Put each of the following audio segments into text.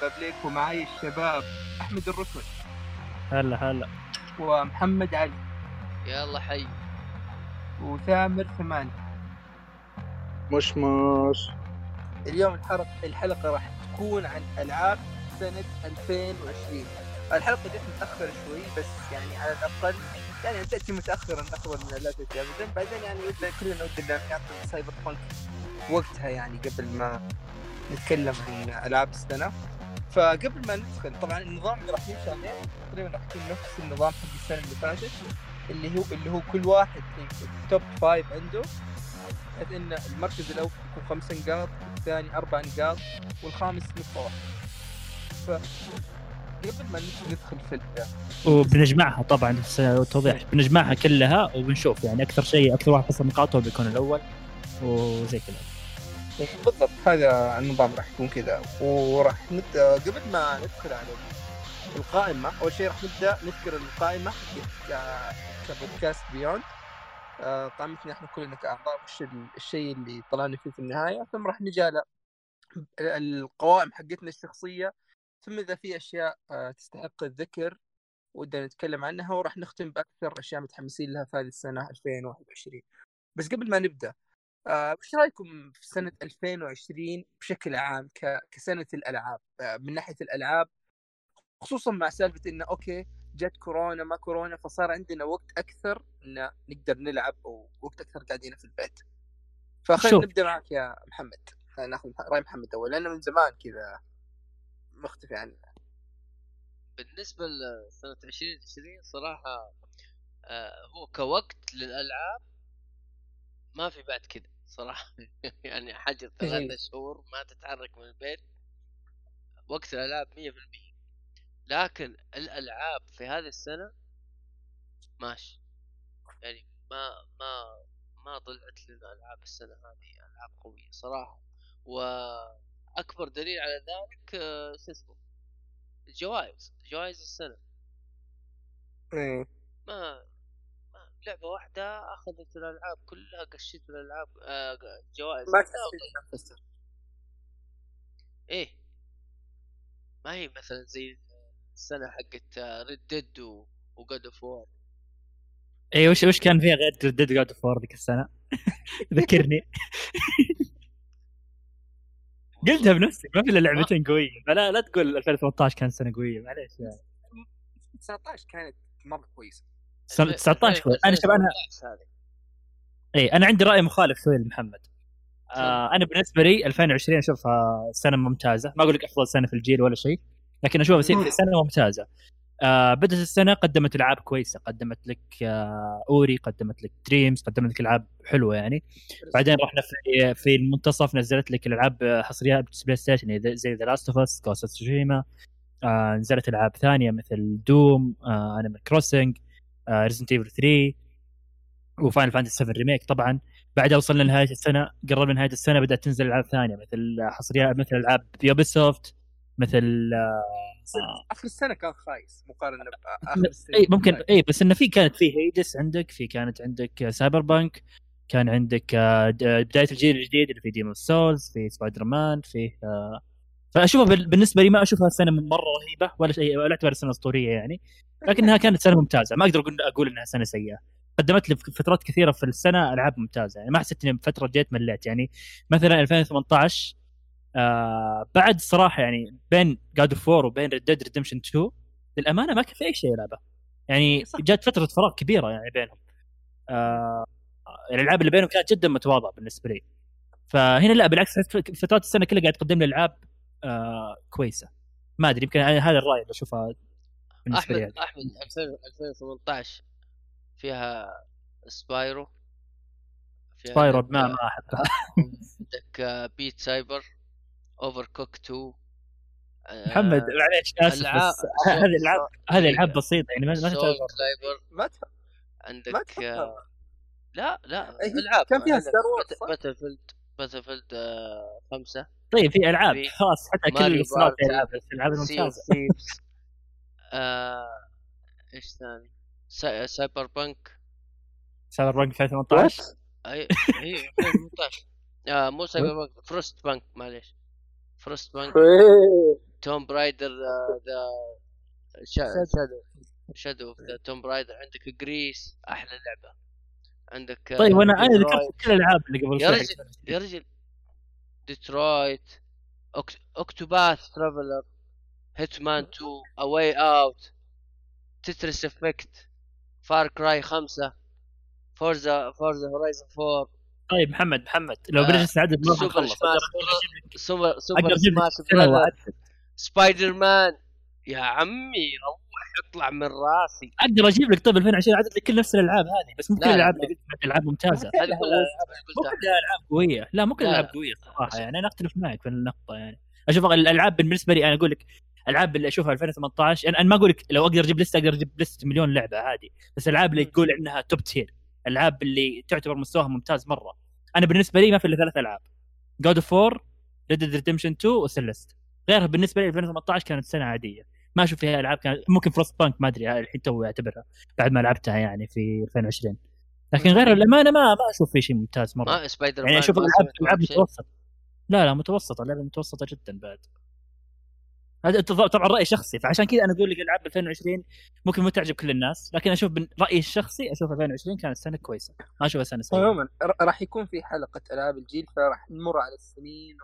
بابليك ومعي الشباب أحمد الرسل هلا هلا. ومحمد علي. يلا حي. وثامر ثمان مش مش. اليوم الحلقة الحلقة راح تكون عن ألعاب سنة 2020 الحلقة جت متأخر شوي بس يعني على الأقل يعني تأتي متأخرا أفضل من لا تأتي أبدا بعدين يعني ودنا كلنا ودنا نعطي سايبر بانك وقتها يعني قبل ما نتكلم عن ألعاب السنة. فقبل ما ندخل طبعا النظام اللي راح يمشي عليه تقريبا راح يكون نفس النظام حق السنة اللي فاتت اللي هو اللي هو كل واحد في ال top five عنده بحيث إن المركز الأول يكون خمس نقاط الثاني أربع نقاط والخامس نقطة واحدة. ف قبل ما ندخل في ال- وبنجمعها طبعا توضيح بنجمعها كلها وبنشوف يعني أكثر شيء أكثر واحد حصل نقاط هو بيكون الأول وزي كذا. بالضبط. هذا النظام راح يكون كذا. وراح نبدا قبل ما ندخل على القائمة أول شيء راح نبدأ نذكر القائمة ك- كبودكاست بيوند آه، قائمتنا إحنا كلنا كأعضاء وش ال- الشيء اللي طلعنا فيه في النهاية. ثم راح نجي على القوائم حقتنا الشخصية. ثم إذا في أشياء آه، تستحق الذكر ودنا نتكلم عنها وراح نختم بأكثر أشياء متحمسين لها في هذه السنة 2021 بس قبل ما نبدأ آه، وش رأيكم في سنة 2020 بشكل عام ك... كسنة الألعاب؟ آه، من ناحية الألعاب خصوصا مع سالفة انه أوكي جت كورونا ما كورونا فصار عندنا وقت أكثر إن نقدر نلعب أو وقت أكثر قاعدين في البيت. فخلينا. نبدأ معك يا محمد. خلينا ناخذ رأي محمد أول لأنه من زمان كذا مختفي عنه. بالنسبة لسنة 2020 صراحة آه هو كوقت للألعاب ما في بعد كذا صراحة. يعني حاجة إيه. ثلاثة شهور ما تتحرك من البيت. وقت الألعاب 100% لكن الألعاب في هذه السنة ماشي. يعني ما ما ما طلعت لنا ألعاب السنة هذه ألعاب قوية صراحة. وأكبر دليل على ذلك آه، شو اسمه؟ الجوائز جوائز السنة. إيه. ما ما لعبة واحدة أخذت الألعاب كلها قشيت الألعاب آه جوائز. ما نفسك إيه. ما هي مثلا زي السنة حقت Red Dead و God of War اي وش وش كان فيها غير Red Dead و God of War ذيك السنة؟ ذكرني. قلتها بنفسي ما في إلا لعبتين قوية. فلا لا تقول 2018 كانت سنة قوية معليش. يعني 19 كانت مرة كويسة. 19 كويس. أنا شوف أنا 2019 هذه. اي أنا عندي رأي مخالف شوي لمحمد. آه أنا بالنسبة لي 2020 أشوفها سنة ممتازة. ما أقول لك أفضل سنة في الجيل ولا شيء لكن أشوفها سنه سنة ممتازة. آه بدأت السنة قدمت ألعاب كويسة. قدمت لك آه أوري قدمت لك دريمز قدمت لك ألعاب حلوة يعني. بعدين رحنا في في المنتصف نزلت لك الالعاب حصريات PlayStation زي The Last of Us Ghost نزلت ألعاب ثانية مثل Doom آه Animal Crossing آه Resident Evil 3 و Final Fantasy 7 Remake طبعا. بعدها وصلنا لنهاية السنة قربنا نهايه السنة بدأت تنزل ألعاب ثانية مثل حصريات مثل ألعاب Ubisoft مثل آه آخر السنة كان خايس مقارنة بآخر السنة. اي ممكن اي بس إنه في كانت في Hades عندك في كانت عندك Cyberpunk كان عندك آه، بداية الجيل الجديد اللي في Demon's Souls في سبايدر مان في آه، فأشوفها بال- بالنسبة لي ما أشوفها سنة مرة رهيبة ولا شيء ولا اعتبر سنة أسطورية يعني. لكنها كانت سنة ممتازة. ما أقدر أقول أقول إنها سنة سيئة. قدمت لي فترات كثيرة في السنة ألعاب ممتازة. يعني ما حسيت إني فترة جيت مليت. يعني مثلا 2018 آه بعد صراحة يعني بين God of War وبين Red Dead Redemption 2 للأمانة ما كان في أي شيء العبه يعني. جات فترة فراغ كبيرة يعني بينهم. آه الألعاب اللي بينهم كانت جدا متواضعة بالنسبة لي. فهنا لا بالعكس فترات السنة كلها قاعد تقدم لي ألعاب آه كويسة. ما أدري يمكن هذا الرأي اللي اشوفها بالنسبة لي. أحمد أحمد 2000 2018 فيها Spyro فيها Spyro ما ما أحبها. عندك Beat Saber اوفر كوك 2 آه، محمد معليش آسف بس هذه الالعاب هذه العاب بسيطة يعني ما ما ما ما عندك تفهم آه، لا لا هي ألعاب. كان فيها ستار وورز،؟ باتل فيلد باتل فيلد خمسة. طيب في ألعاب. خلاص حتى كل الصناعات ألعاب الممتازة. ثيفز آه، إيش ثاني؟ سا- سايبر بانك سايبر بانك 2018 اي اي 2018 آه مو Cyberpunk Frostpunk معليش. Frostpunk. Tomb Raider the Shadow. Shadow of the Tomb Raider عندك Gris أحلى لعبة. عندك آه، طيب وأنا أنا. ذكرت كل الألعاب اللي قبل يا شوي رجل يا رجل. Detroit. Octopath Traveler Hitman 2 A Way Out Tetris Effect Far Cry 5 Forza Forza Horizon 4 طيب محمد محمد لو آه، بنجلس نعدد ما Super Super Super Smash Spider-Man يا عمي اطلع من راسي. أقدر أجيب لك طيب 2020 اعدد لك كل نفس الألعاب هذه بس مو كل لا، لا، الألعاب لا. اللي قلت ألعاب ممتازة. هذه كلها ألعاب قوية. لا مو كل لا، الألعاب لا. قوية صراحة يعني أنا اختلف معك في النقطة يعني. أشوف الألعاب بالنسبة لي أنا أقول لك الالعاب اللي أشوفها 2018 أنا ما أقول لك لو أقدر أجيب لستة أقدر أجيب لستة مليون لعبة عادي بس الالعاب اللي تقول إنها top tier الالعاب اللي تعتبر مستواها ممتاز مرة. أنا بالنسبة لي ما في إلا ثلاث ألعاب God of War Red Dead Redemption 2 و Celeste غيرها بالنسبة لي 2018 كانت سنة عادية. ما أشوف فيها ألعاب كانت ممكن Frostpunk ما أدري الحين تو اعتبرها بعد ما لعبتها يعني في 2020 لكن غير الأمانة ما ما أشوف في شيء ممتاز مرة. ما Spider يعني Man أشوف العاب ألعاب معك شيء. متوسط لا لا متوسطة اللعبة متوسطة جدا بعد. هذا طبعا رأي شخصي فعشان كذا أنا أقول لك ألعاب 2020 ممكن ما تعجب كل الناس لكن أشوف من رأيي الشخصي أشوف 2020 كانت سنة كويسة. ما أشوفها سنة سيئة. عموما ر- راح يكون في حلقة ألعاب الجيل فراح نمر على السنين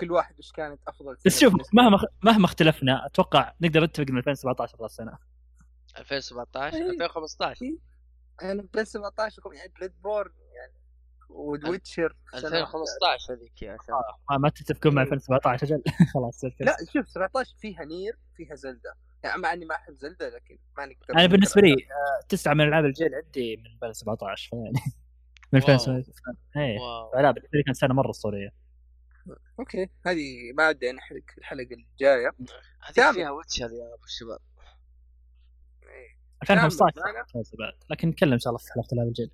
وكل واحد وش كانت أفضل بس شوف مهما مهما اختلفنا أتوقع نقدر نتفق من 2017 أفضل سنة. 2017 إيه. 2015 أنا ب 17 يعني بلاد بورن يعني و Witcher 2015 هذيك يا شباب ما, ما تتفقون مع 2017 أجل. خلاص لا شوف 17 فيها Nier فيها Zelda. يعني مع إني ما أحب Zelda لكن ما نقدر أنا بالنسبة لي آه، تسعة من ألعاب الجيل عندي من 2017 فيعني. من wow. 2017 إيه. wow. لا بالنسبة لي كانت سنة مرة أسطورية. okay هذه ما ودي نحرق الحلقة الجاية. هذيك ثامر. فيها Witcher يا أبو الشباب. 2015 كامل معنا. ممتازة بعد لكن نتكلم إن شاء الله في حلقة العاب الجيل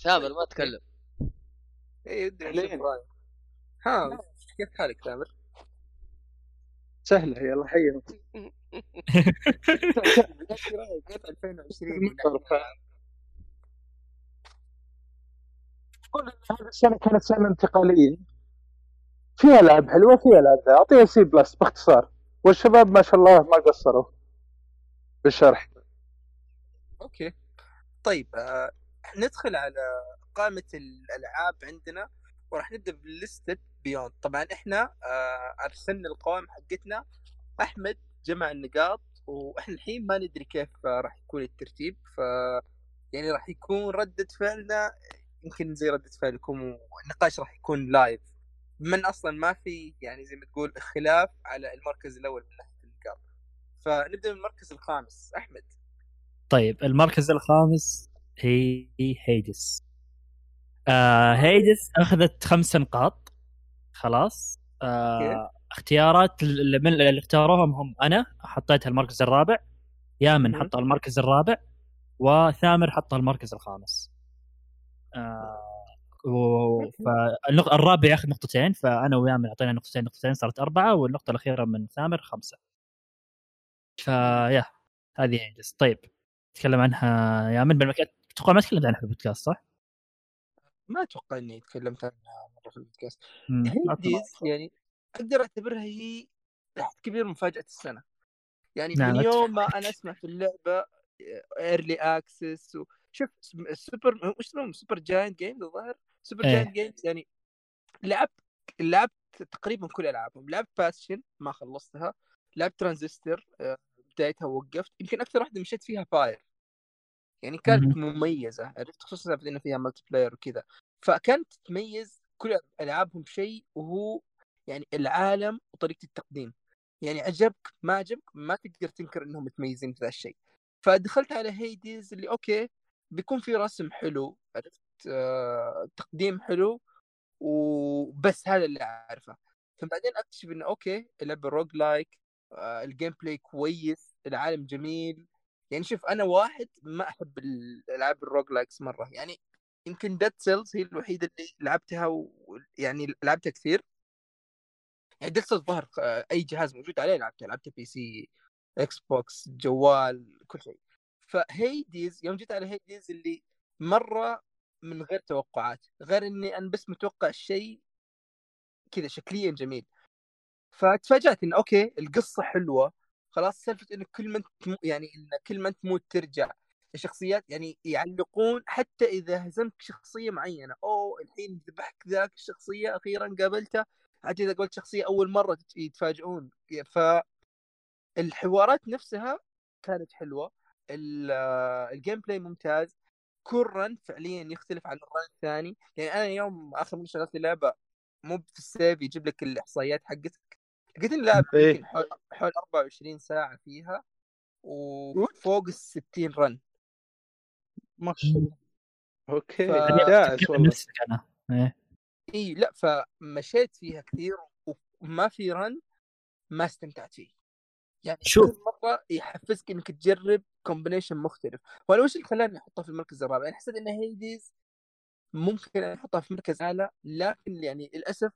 ثامر ما تكلم. اي ودي نشوف رأيك. ها كيف حالك ثامر؟ سهلة يلا حيهم. إيش رأيك كيف 2020 كل هذه السنة كانت سنه انتقاليه فيها العاب حلوة فيها العاب اعطيها C plus باختصار. والشباب ما شاء الله ما قصروا بالشرح. Okay. طيب آه ندخل على قائمة الألعاب عندنا وراح نبدأ بلستة Beyond. طبعا إحنا آه أرسلنا القوائم حقتنا أحمد جمع النقاط وإحنا الحين ما ندري كيف آه راح يكون الترتيب. ف يعني راح يكون ردة فعلنا يمكن زي ردة فعلكم والنقاش راح يكون live من أصلا ما في يعني زي ما تقول خلاف على المركز الأول من ناحية النقاط فنبدأ من المركز الخامس. أحمد. طيب المركز الخامس هي هيدس آه هيدس أخذت خمس نقاط. خلاص. آه اختيارات اللي, من اللي اختاروهم هم أنا حطيتها المركز الرابع. يامن. حطها المركز الرابع. وثامر حطها المركز الخامس. و... فالرابع ياخذ نقطتين فأنا ويامن أعطينا نقطتين نقطتين صارت أربعة والنقطة الأخيرة من ثامر خمسة. فيا هذه هيدس طيب تكلم عنها يامن بالمكان أتوقع ما تكلمت عنها في البودكاست صح؟ ما أتوقع إني تكلمت عنها مرة في البودكاست. يعني أقدر أعتبرها هي تحت كبير مفاجأة السنة. يعني نعم، من يوم ما. أنا أسمع في اللعبة early access وشوف السوبر وش اسمهم Supergiant Games الظاهر سوبر إيه. giant Games يعني لعبت لعبت تقريبا كل ألعابهم. لعبت Bastion ما خلصتها. لعبت ترانزستور آه، بدايتها وقفت يمكن أكثر واحدة مشيت فيها Pyre. يعني كانت مميزة. عرفت؟ خصوصا إنه فيها multiplayer وكذا. فكانت تميز كل ألعابهم بشيء وهو يعني العالم وطريقة التقديم. يعني عجبك ما عجبك ما تقدر تنكر إنهم متميزين في ذا الشيء. فدخلت على Hades اللي okay بيكون في رسم حلو عرفت؟ آه تقديم حلو وبس هذا اللي أعرفه. فبعدين أكتشف إنه okay اللعبة roguelike آه ال gameplay كويس العالم جميل. يعني شوف أنا واحد ما أحب الألعاب ال roguelikes مرة. يعني يمكن Dead Cells هي الوحيدة اللي لعبتها ويعني لعبتها كثير. يعني Dead Cells ظهر آه، أي جهاز موجود عليه لعبتها لعبتها PC Xbox جوال كل شيء. ف Hades يوم جيت على Hades اللي مرة من غير توقعات غير إني أنا بس متوقع شيء كذا شكليا جميل. فتفاجات إنه okay القصة حلوة خلاص سالفة إنه كل ما يعني إن كل ما تموت ترجع الشخصيات يعني يعلقون حتى إذا هزمت شخصية معينة. أو الحين ذبحك ذاك الشخصية أخيرا قابلته حتى إذا قابلت شخصية أول مرة يتفاجئون. ف الحوارات نفسها كانت حلوة. ال gameplay ممتاز. كل run فعليا يختلف عن ال run الثاني. يعني أنا يوم آخر مرة شغلت لعبة مو في ال save يجيب لك الإحصائيات حقتك. لقيت اني لاعب إيه. حول, حول 24 ساعة فيها وفوق ال 60 run ما شاء الله. Okay ف- داعس والله. أنا. إيه. إي لا فمشيت فيها كثير وما في run ما استمتعت فيه. يعني شوف. كل مرة يحفزك إنك تجرب combination مختلف. وأنا وش اللي خلاني أحطها في المركز الرابع؟ أنا حسيت إن Hades ممكن أحطها في مركز أعلى لكن يعني للأسف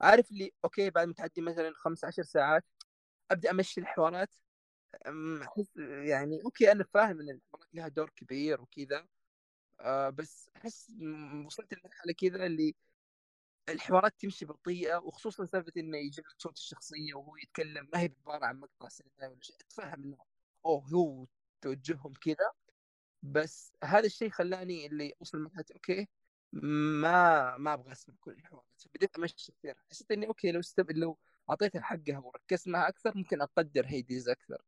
عارف اللي okay بعد ما تعدي مثلا 15 ساعات أبدأ أمشي الحوارات. أحس يعني okay أنا فاهم إن الحوارات لها دور كبير وكذا. آه بس أحس وصلت لمرحلة كذا اللي الحوارات تمشي بطيئة وخصوصا سالفة إنه يجيب لك صوت الشخصية وهو يتكلم ما هي عبارة عن مقطع سينمائي ولا شيء. أتفهم إنه أوه هو توجههم كذا بس هذا الشيء خلاني اللي أوصل لمرحله okay ما ما أبغى أسمع كل الحوارات. بديت أمشي كثير. حسيت إني okay لو استب... لو أعطيتها حقها وركزت معها أكثر ممكن أقدر هيديز أكثر.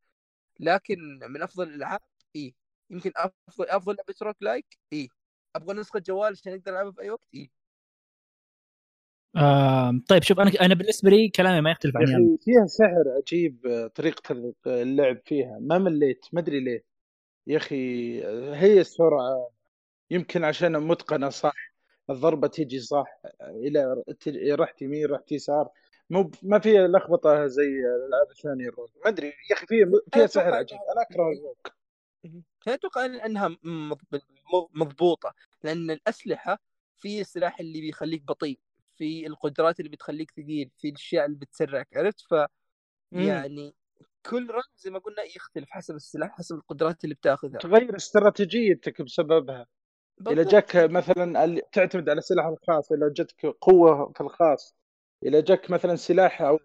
لكن من أفضل الألعاب اي يمكن أفضل أفضل لعبة roguelike اي أبغى نسخة جوال عشان أقدر ألعبها في اي وقت اي طيب شوف أنا أنا بالنسبة لي كلامي ما يختلف عن. أخي فيها سحر عجيب آه، طريقة اللعب فيها. ما مليت ما أدري ليه. يا أخي آه، هي السرعة. يمكن عشان متقنة صح الضربة تيجي صح آه، إلى رحت يمين رحت يسار. مو ما فيها لخبطة زي الألعاب الثانية الروك. ما أدري يا أخي فيها فيها سحر عجيب. أنا أكره الروك. أنا أتوقع إنها مض- مضبوطة. لأن الأسلحة في السلاح اللي بيخليك بطيء. في القدرات اللي بتخليك ثقيل في الاشياء اللي بتسرعك عرفت؟ ف. يعني كل رن زي ما قلنا يختلف حسب السلاح حسب القدرات اللي بتاخذها. تغير استراتيجيتك بسببها. إذا بالضبط. جاك مثلا تعتمد على السلاح الخاص إذا جتك قوة في الخاص إذا جاك مثلا سلاح أو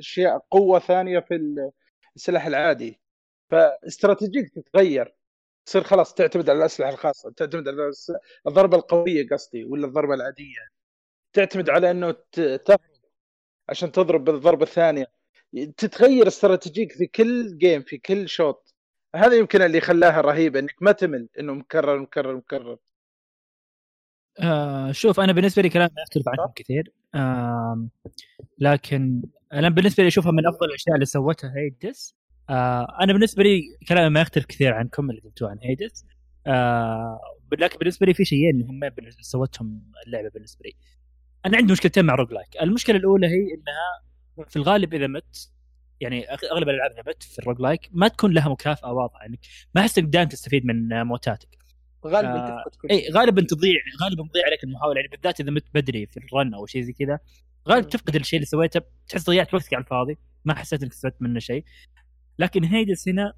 أشياء قوة ثانية في ال- السلاح العادي فاستراتيجيك تتغير. تصير خلاص تعتمد على الأسلحة الخاصة تعتمد على الضربة القوية قصدي ولا الضربة العادية. تعتمد على إنه ت- تهرب عشان تضرب بالضربة الثانية. تتغير استراتيجيك في كل جيم في كل شوط هذا يمكن اللي خلاها رهيبة إنك ما تمل إنه مكرر مكرر مكرر. آه شوف أنا بالنسبة لي كلام ما يختلف عنكم كثير. آه لكن أنا بالنسبة لي أشوفها من أفضل الأشياء اللي سوتها هيدس آه أنا بالنسبة لي كلامي ما يختلف كثير عنكم اللي قلتوه عن هيدس آه لكن بالنسبة لي في شيئين بالنسبة- سوتهم اللعبة بالنسبة لي. أنا عندي مشكلتين مع روج لايك. المشكلة الأولى هي إنها في الغالب إذا مت يعني أغلب الألعاب إذا مت في ال roguelike ما تكون لها مكافأة واضحة انك ما أحس إنك دائما تستفيد من موتاتك. غالبا آه، إي غالبا تضيع غالبا تضيع عليك المحاولة يعني بالذات إذا مت بدري في ال run أو شيء زي كذا. غالبا. تفقد الشيء اللي سويته تحس ضيعت وقتك على الفاضي ما حسيت إنك استفدت منه شيء. لكن هيديز هنا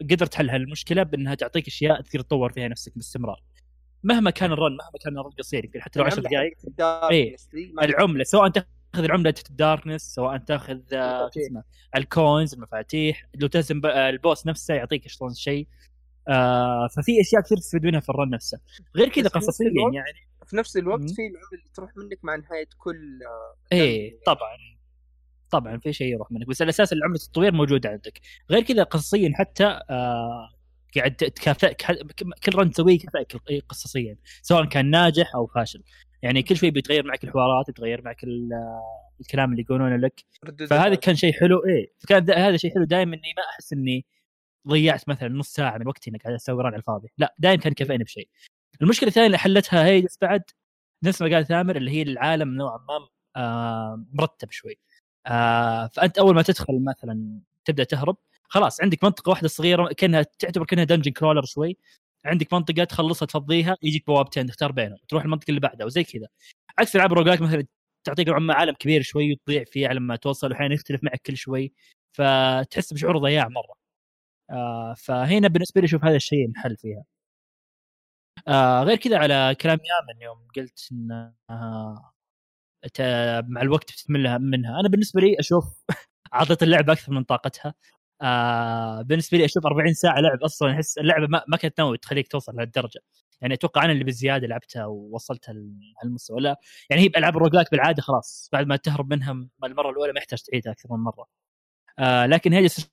قدرت حل هالمشكلة بإنها تعطيك أشياء تقدر تطور فيها نفسك باستمرار. مهما كان ال run مهما كان ال run قصير يمكن حتى لو 10 دقائق إيه. العملة سواء تأخذ العملة ال darkness سواء تأخذ آه،. اسمه ال coins المفاتيح لو تهزم آه، ال boss نفسه يعطيك شلون شيء. آه ففي أشياء كثير تستفيد منها في ال run نفسه. غير كذا قصصيا يعني. في نفس الوقت. في العمل اللي تروح منك مع نهاية كل إيه طبعا. طبعا في شيء يروح منك. بس الاساس العملة التطوير موجودة عندك. غير كذا قصصيا حتى آه قاعد تكافئك كل رن تسويه يكافئك قصصيا سواء كان ناجح أو فاشل. يعني كل شوي بيتغير معك الحوارات يتغير معك ال- الكلام اللي يقولونه لك. فهذا. كان شيء حلو إيه. فكان ذا- هذا شيء حلو. دائما إني ما أحس إني ضيعت مثلا نص ساعة من وقتي انك قاعد أسوي رن على الفاضي. لا دائما كان كفايني بشيء. المشكلة الثانية اللي حلتها هي بعد نفس ما قال ثامر اللي هي العالم نوعا ما آه مرتب شوي. آه فأنت أول ما تدخل مثلا تبدأ تهرب خلاص عندك منطقة واحدة صغيرة كأنها تعتبر كأنها dungeon crawler شوي. عندك منطقة تخلصها تفضيها يجيك بوابتين تختار بينهم تروح المنطقة اللي بعدها وزي كذا. عكس العاب roguelike مثلا تعطيك نوعا عالم كبير شوي وتضيع فيه على ما توصل واحيانا يختلف معك كل شوي فتحس بشعور ضياع مرة. آه فهنا بالنسبة لي أشوف هذا الشيء انحل فيها. آه غير كذا على كلام يامن يوم قلت إن آه مع الوقت بتمل منها. أنا بالنسبة لي أشوف اعطت اللعبة أكثر من طاقتها. آه بالنسبة لي أشوف 40 ساعة لعب أصلا أحس اللعبة ما, ما كانت ناوي تخليك توصل لهالدرجة. يعني أتوقع أنا اللي بزيادة لعبتها ووصلت هالمستوى. لا يعني هي بألعاب الروجلاك بالعادة خلاص بعد ما تهرب منها المرة الأولى ما يحتاج تعيدها أكثر من مرة. آه لكن هي شوف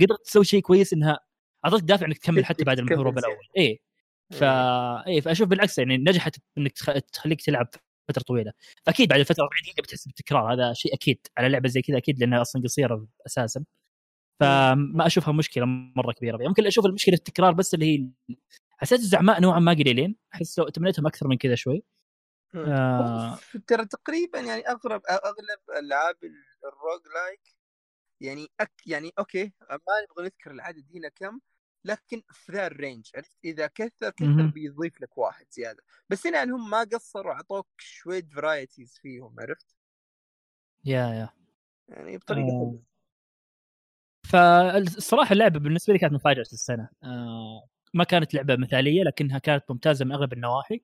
قدرت تسوي شيء كويس إنها أعطتك دافع إنك تكمل حتى بعد المهروب الأول. اي فا اي فأشوف بالعكس يعني نجحت إنك تخ- تخليك تلعب فترة طويلة. فأكيد بعد الفترة 40 دقيقه بتحس بالتكرار هذا شيء أكيد. على لعبة زي كذا أكيد لأنها أصلا قصيرة أساسا. فما أشوفها مشكلة مرة كبيرة. فيها. ممكن أشوف المشكلة التكرار بس اللي هي حسيت الزعماء نوعا ما قليلين. أحس تمنيتهم أكثر من كذا شوي. آه. ترى تقريبا يعني اغلب أغلب ألعاب ال roguelike يعني أك يعني okay ما نبغى نذكر العدد هنا كم لكن في the range عرفت؟ إذا كثر كثر. بيضيف لك واحد زيادة. بس هنا يعني هم ما قصروا أعطوك شوية varieties فيهم عرفت؟ يا يا. يعني بطريقة آه. فالصراحة اللعبة بالنسبة لي كانت مفاجاه السنة. آه ما كانت لعبة مثالية لكنها كانت ممتازة من أغلب النواحي.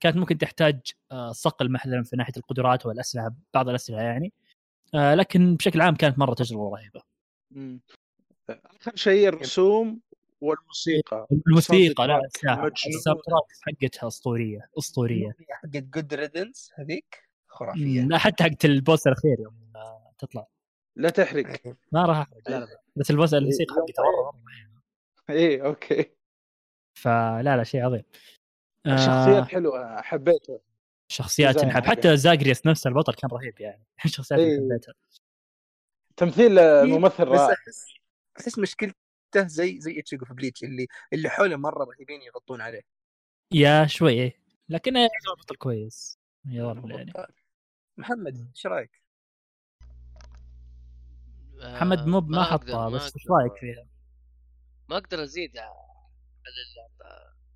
كانت ممكن تحتاج آه صقل مثلا في ناحية القدرات والأسلحة بعض الأسلحة يعني. آه لكن بشكل عام كانت مرة تجربة رهيبة. اخر شيء الرسوم والموسيقى. الموسيقى لا الساوند حقتها أسطورية أسطورية. حقت جود ريدنس هذيك؟ خرافية. لا حتى حقت ال boss الأخير يوم تطلع. لا تحرق. ما راح أحرق. لا لا بس ال boss الموسيقى يوم حقتها مره مره رهيبة. إيه okay. فلا لا شيء عظيم. الشخصيات آه حلوة حبيتها شخصيات تنحب. حتى زاغريس نفسه البطل كان رهيب يعني. الشخصيات اللي إيه. حبيتها تمثيل الممثل بس رائع. أحس أحس مشكلته زي زي إتشيغو في بليتش اللي اللي حوله مرة رهيبين يغطون عليه. يا شوي إيه. لكنه يعتبر بطل كويس. يعني. محمد إيش رأيك؟ محمد مو ما آه، حطها ما بس إيش رأيك فيها؟ ما أقدر أزيد على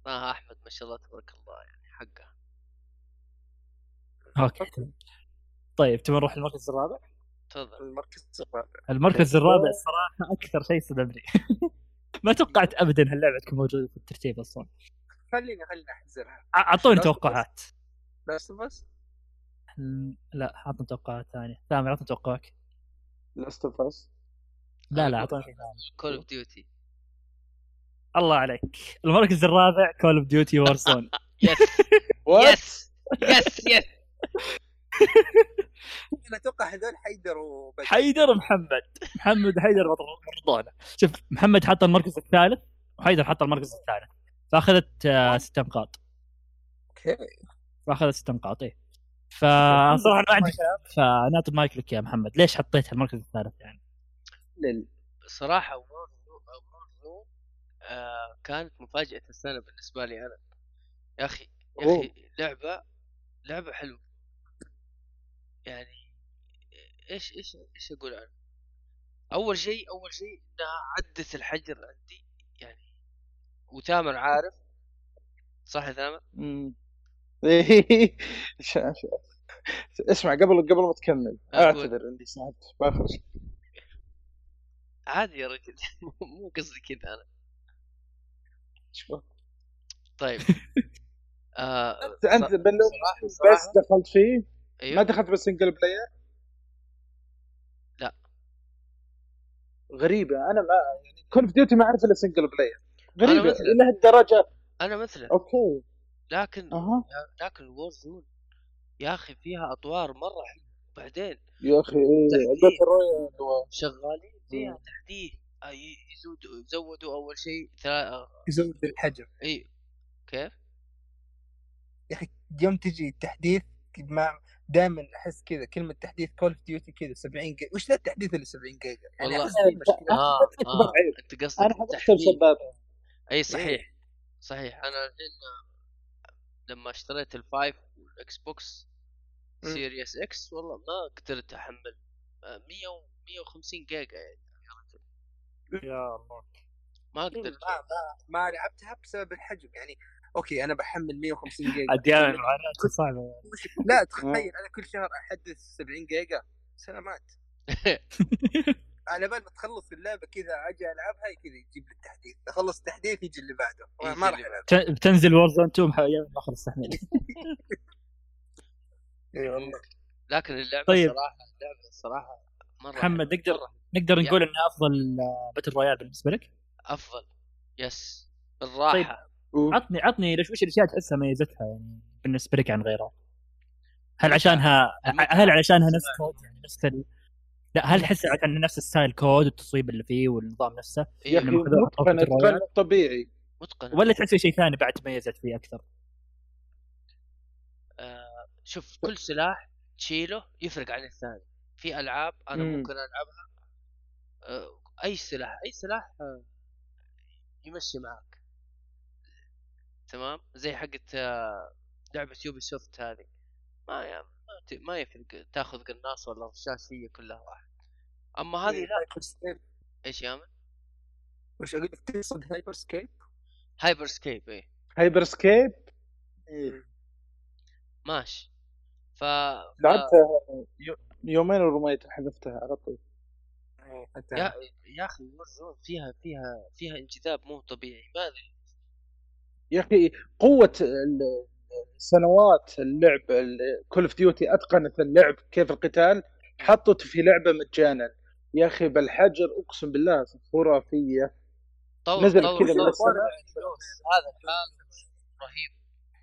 اعطاها أحمد ما شاء الله تبارك الله يعني حقه. أوكي تمام. طيب تبغى نروح المركز الرابع؟ تفضل. المركز الرابع. المركز الرابع الصراحه أكثر شيء صدمني. ما توقعت ابدا هاللعبة تكون موجودة في الترتيب أصلا. خليني خليني أحذرها. ع- أعطوني توقعات. اس م، لا أعطني توقعات ثانية. ثامر أعطني توقعك. Last of Us لا لا اعطوني شيء ثاني Call of Duty الله عليك. المركز الرابع Call of Duty Warzone yes yes yes yes أنا أتوقع هذول حيدروا بس حيدر محمد محمد حيدر مرضانا شوف محمد حط المركز الثالث وحيدر حط المركز الثالث. فأخذت آه، ست نقاط. okay. فأخذت ست نقاط إيه. فصراحه ما عندي كلام فنعطي المايك لك يا محمد. ليش حطيت المركز الثالث يعني؟ لل... صراحة Warzone آه كانت مفاجأة السنة بالنسبة لي أنا. يا أخي يا أوه. أخي لعبة لعبة حلوة. يعني إيش إيش إيش أقول عنها أول شيء أول شيء إنها عدت الحجر عندي. يعني وتامر عارف؟ صح يا تامر؟ إيه. اسمع قبل قبل ما تكمل. أعتذر اني ساعدت باخر عادي يا رجل. مو قصدي كذا شوف. طيب. آه انت صراحة- بس دخلت فيه؟ ما أيوه دخلت بال single player لا. غريبة أنا ما يعني Call of Duty ما أعرف إلا single player غريبة. إلى هالدرجة. أنا مثله okay. لكن أها لكن Warzone يا أخي فيها اطوار مرة حلوة بعدين يا أخي إيه شغالين فيها. تحديث آه، يزودوا زودوا أول شيء ثلا... يزود الحجم إي كيف؟ يا أخي يوم تجي التحديث ما دائما أحس كذا كلمة تحديث Call of Duty كذا 70 جيجا وش ذا التحديث اللي 70 جيجا؟ يعني والله. مشكلة آه عيب. أنت قصدك أنا التحديث. بسبابه إي صحيح صحيح أنا الحين لما اشتريت ال five وال Xbox. Series X والله ما قدرت أحمل آه، 100 و 150 جيجا يعني. يا الله. ما أقدر ما ما ما لعبتها بسبب الحجم. يعني okay أنا بحمل 150 جيجا. أديان معاناه صعبه لا تخيل أنا كل شهر أحدث 70 جيجا. سلامات. على بال ما تخلص اللعبة كذا أجي ألعبها كذا يجيب لي التحديث اخلص التحديث يجي اللي بعده ما راح ألعب ت- بتنزل Warzone 2 يوم اخر التحميل إي والله لكن اللعبة طيب. الصراحه اللعبة الصراحه مرة محمد نقدر مرة نقدر. نقول انها أفضل آه، battle royale بالنسبة لك؟ أفضل yes بالراحة عطني عطني ليش وش الأشياء تحسها ميزتها يعني بالنسبة لك عن غيرها؟ هل عشانها. هل علشانها نفس COD يعني نفس. لا هل تحس عشان نفس الستايل COD والتصويب اللي فيه والنظام نفسه؟ يا أخي متقن. اتقان طبيعي. متقنة. ولا تحس في شيء ثاني بعد تميزت فيه أكثر؟ آه شوف كل سلاح تشيله يفرق عن الثاني. في ألعاب أنا مم. ممكن ألعبها. آه أي سلاح أي سلاح آه يمشي معك. تمام؟ زي حقت آه لعبة Ubisoft هذه. ما ي- ما, ت- ما يفرق تاخذ قناص ولا رشاش هي كلها واحد. أما هذه لا. Hyper Scape إيش يا من وش أقول لك؟ تقصد Hyper Scape؟ هايبر سكيب إيه. هايبر سكيب ماشي. ف لعبتها يو- يومين ورميت حذفتها على طول. حتى يا يا أخي فيها فيها فيها انجذاب مو طبيعي. ما أدري. يا أخي قوة ال- سنوات اللعب Call of Duty أتقنت اللعب كيف القتال؟ حطت في لعبة مجانا. يا أخي بالحجر أقسم بالله خرافية. طور نزل طور كذا. هذا الحال رهيب.